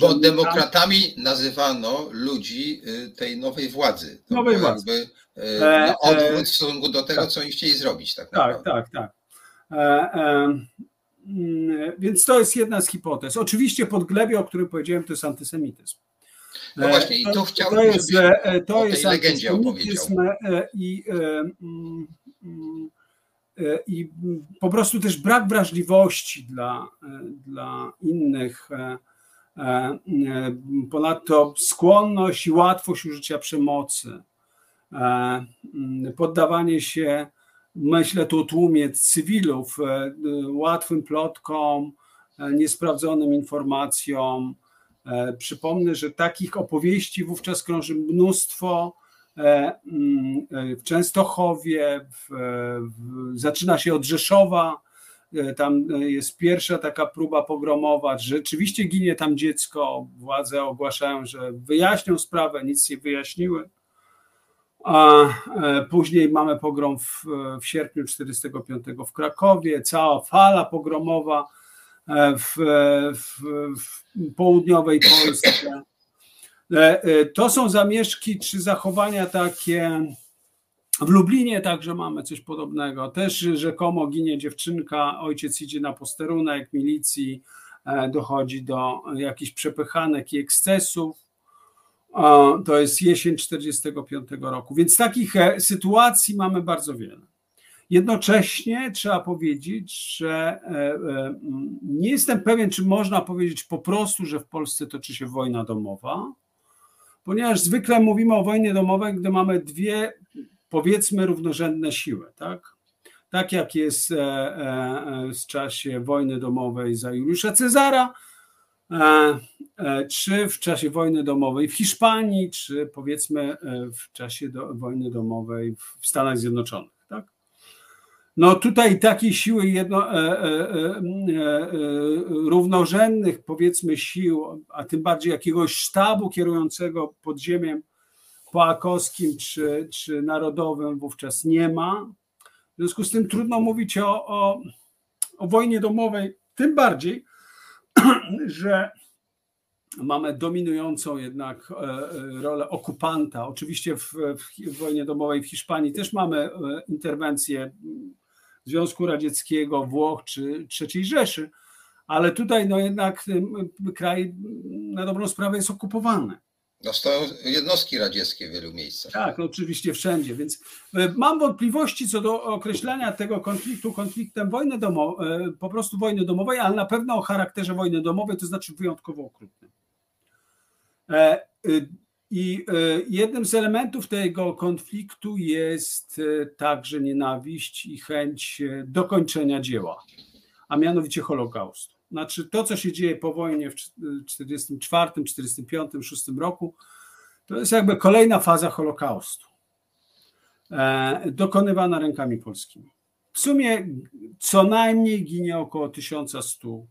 Bo demokratami nazywano ludzi tej nowej władzy. To nowej władzy. Jakby, na odwrót w stosunku do tego, tak. co oni chcieli zrobić. Tak, tak, tak, tak. Mm, więc to jest jedna z hipotez. Oczywiście podglebie, o którym powiedziałem, to jest antysemityzm. No właśnie, i tu chciałbym, to jest, e, to o jest tej legendzie opowiedział. E, I, mm, mm, e, i po prostu też brak wrażliwości dla, dla innych. Ponadto skłonność i łatwość użycia przemocy, poddawanie się Myślę tu o tłumie cywilów, e, łatwym plotkom, e, niesprawdzonym informacjom. E, przypomnę, że takich opowieści wówczas krąży mnóstwo. Mm, w Częstochowie, w, w, zaczyna się od Rzeszowa, tam jest pierwsza taka próba pogromowa, rzeczywiście ginie tam dziecko, władze ogłaszają, że wyjaśnią sprawę, nic nie wyjaśniły a e, później mamy pogrom w, w sierpniu 1945 w Krakowie, cała fala pogromowa e, w, w, w południowej Polsce. E, to są zamieszki czy zachowania takie. W Lublinie także mamy coś podobnego. Też rzekomo ginie dziewczynka, ojciec idzie na posterunek milicji, dochodzi do jakichś przepychanek i ekscesów to jest jesień 45 roku. Więc takich e, sytuacji mamy bardzo wiele. Jednocześnie trzeba powiedzieć, że e, e, nie jestem pewien, czy można powiedzieć po prostu, że w Polsce toczy się wojna domowa, ponieważ zwykle mówimy o wojnie domowej, gdy mamy dwie, powiedzmy, równorzędne siły, tak? Tak jak jest w czasie wojny domowej za Juliusza Cezara, czy w czasie wojny domowej w Hiszpanii, czy powiedzmy e, w czasie do, wojny domowej w Stanach Zjednoczonych. Tak? No tutaj takiej siły jedno, e, e, e, równorzędnych powiedzmy sił, a tym bardziej jakiegoś sztabu kierującego podziemiem poakowskim czy, czy narodowym wówczas nie ma. W związku z tym trudno mówić o, o, o wojnie domowej, tym bardziej, że mamy dominującą jednak e, e, rolę okupanta. Oczywiście w, w wojnie domowej w Hiszpanii też mamy e, interwencję Związku Radzieckiego, Włoch czy III Rzeszy, ale tutaj no jednak kraj na dobrą sprawę jest okupowany. No stoją jednostki radzieckie w wielu miejscach. Tak, oczywiście wszędzie, więc e, mam wątpliwości co do określenia tego konfliktu konfliktem wojny domowej, e, po prostu wojny domowej, ale na pewno o charakterze wojny domowej, to znaczy wyjątkowo okrutnym. E, I jednym z elementów tego konfliktu jest także nienawiść i chęć dokończenia dzieła, a mianowicie Holokaustu. Znaczy to, co się dzieje po wojnie w 1944, 1945, 1946 roku, to jest jakby kolejna faza Holokaustu, e, dokonywana rękami polskimi. W sumie co najmniej ginie około 1100.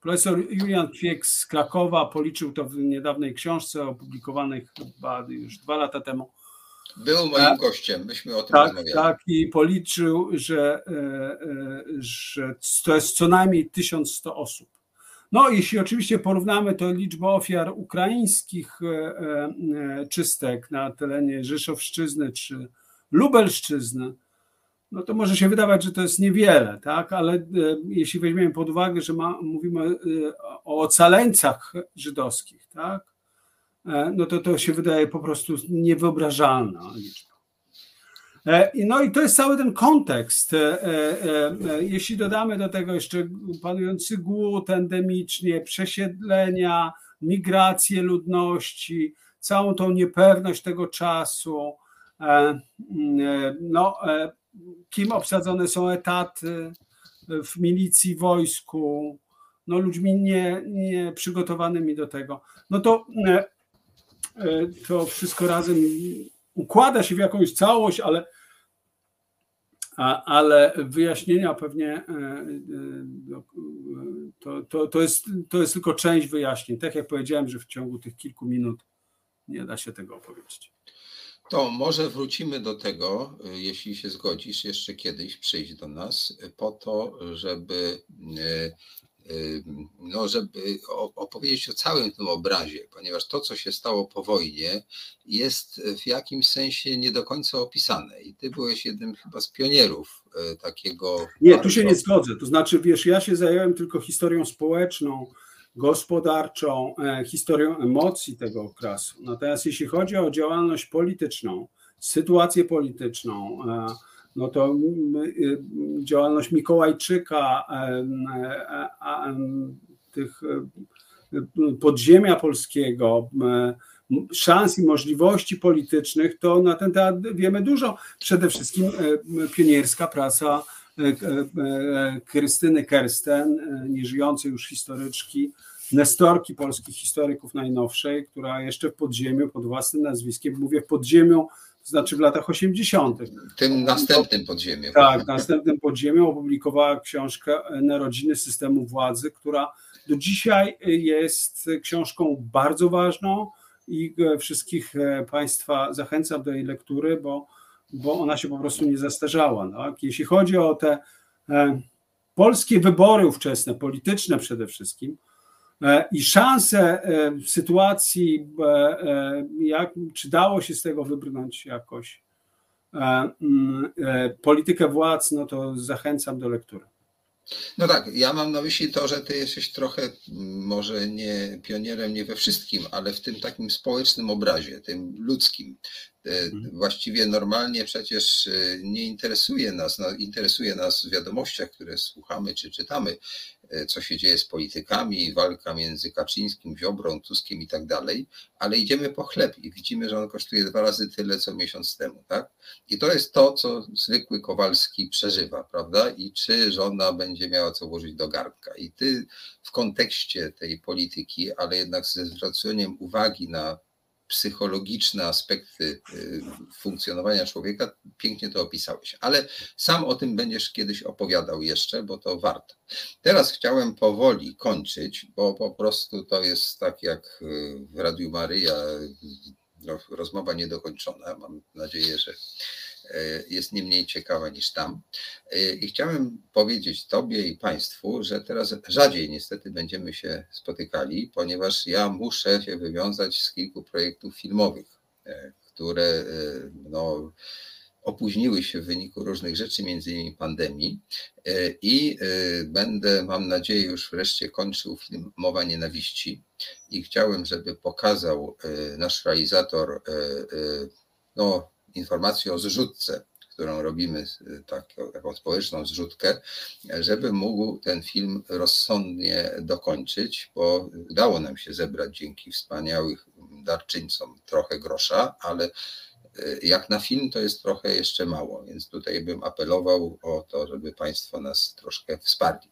Profesor Julian Kwiek z Krakowa policzył to w niedawnej książce opublikowanej chyba już dwa lata temu. Był moim tak, gościem, myśmy o tym tak, rozmawiali. Tak, i policzył, że, e, e, że to jest co najmniej 1100 osób. No, jeśli oczywiście porównamy to liczbę ofiar ukraińskich e, czystek na terenie Rzeszowszczyzny czy Lubelszczyzny, no to może się wydawać, że to jest niewiele, tak? ale jeśli weźmiemy pod uwagę, że ma, mówimy o ocaleńcach żydowskich, tak? E, no to to się wydaje po prostu niewyobrażalna liczba. E, no i to jest cały ten kontekst. E, jeśli dodamy do tego jeszcze panujący głód endemicznie, przesiedlenia, migrację ludności, całą tą niepewność tego czasu, no, kim obsadzone są etaty w milicji, wojsku, no ludźmi nieprzygotowanymi nie do tego, no to to wszystko razem układa się w jakąś całość, ale, ale wyjaśnienia pewnie e, e, to, to, to, jest, to jest tylko część wyjaśnień. Tak jak powiedziałem, że w ciągu tych kilku minut nie da się tego opowiedzieć. To może wrócimy do tego, jeśli się zgodzisz, jeszcze kiedyś przyjść do nas, po to, żeby no, żeby opowiedzieć o całym tym obrazie, ponieważ to, co się stało po wojnie, jest w jakimś sensie nie do końca opisane. I ty byłeś jednym chyba z pionierów e, takiego. Nie, bardzo... tu się nie zgodzę. To znaczy, wiesz, ja się zająłem tylko historią społeczną, gospodarczą, e, historią emocji tego okresu. Natomiast jeśli chodzi o działalność polityczną, sytuację polityczną, e, no to mm, y, działalność Mikołajczyka, tych y, podziemia polskiego, szans i możliwości politycznych, to na ten temat wiemy dużo. Przede wszystkim pionierska praca Krystyny Kersten, nieżyjącej już historyczki, nestorki polskich historyków najnowszej, która jeszcze w podziemiu pod własnym nazwiskiem, mówię w podziemiu to znaczy w latach 80. Tym następnym podziemiem. Tak, następnym podziemiem opublikowała książkę Narodziny systemu władzy, która do dzisiaj jest książką bardzo ważną i wszystkich Państwa zachęcam do jej lektury, bo, bo ona się po prostu nie zastarzała. Tak? Jeśli chodzi o te e, polskie wybory ówczesne, polityczne przede wszystkim, i szanse e, w sytuacji, e, jak, czy dało się z tego wybrnąć jakoś mm, politykę władz, no to zachęcam do lektury. No tak, ja mam na myśli to, że ty jesteś trochę mm, może nie pionierem nie we wszystkim, ale w tym takim społecznym obrazie, tym ludzkim. Mhm. Właściwie normalnie przecież nie interesuje nas, no, interesuje nas w wiadomościach, które słuchamy czy czytamy, E, co się dzieje z politykami, walka między Kaczyńskim, Ziobrą, Tuskiem i tak dalej, ale idziemy po chleb i widzimy, że on kosztuje dwa razy tyle, co miesiąc temu, tak? I to jest to, co zwykły Kowalski przeżywa, prawda? I czy żona będzie miała co włożyć do garnka. I ty w kontekście tej polityki, ale jednak ze zwróceniem uwagi na psychologiczne aspekty y, funkcjonowania człowieka, pięknie to opisałeś. Ale sam o tym będziesz kiedyś opowiadał jeszcze, bo to warto. Teraz chciałem powoli kończyć, bo po prostu to jest tak jak y, w Radiu Maryja no, rozmowa niedokończona. Mam nadzieję, że jest nie mniej ciekawa niż tam. E, I chciałem powiedzieć Tobie i Państwu, że teraz rzadziej niestety będziemy się spotykali, ponieważ ja muszę się wywiązać z kilku projektów filmowych, e, które no, opóźniły się w wyniku różnych rzeczy, między innymi pandemii. I będę, mam nadzieję, już wreszcie kończył film Mowa Nienawiści. I chciałem, żeby pokazał nasz realizator no, informację o zrzutce, którą robimy, taką, taką społeczną zrzutkę, żeby mógł ten film rozsądnie dokończyć, bo udało nam się zebrać dzięki wspaniałych darczyńcom trochę grosza, ale Jak na film to jest trochę jeszcze mało, więc tutaj bym apelował o to, żeby Państwo nas troszkę wsparli.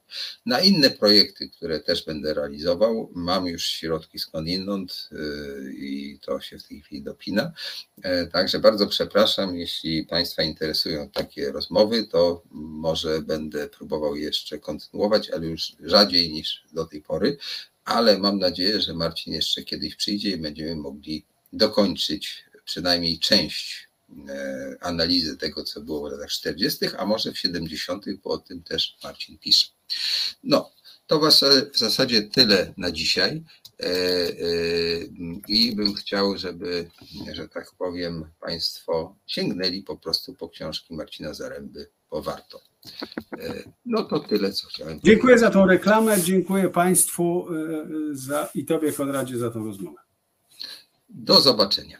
Na inne projekty, które też będę realizował, mam już środki skądinąd i to się w tej chwili dopina. Także bardzo przepraszam, jeśli Państwa interesują takie rozmowy, to może będę próbował jeszcze kontynuować, ale już rzadziej niż do tej pory ale mam nadzieję, że Marcin jeszcze kiedyś przyjdzie i będziemy mogli dokończyć przynajmniej część e, analizy tego, co było w latach 40., a może w 70., bo o tym też Marcin pisze. No, to w zasadzie tyle na dzisiaj. E, e, I bym chciał, żeby, że tak powiem, Państwo sięgnęli po prostu po książki Marcina Zaręby, bo warto. No to tyle, co chciałem. Dziękuję powiedzieć. za tą reklamę, dziękuję Państwu za, i Tobie, Konradzie, za tą rozmowę. Do zobaczenia.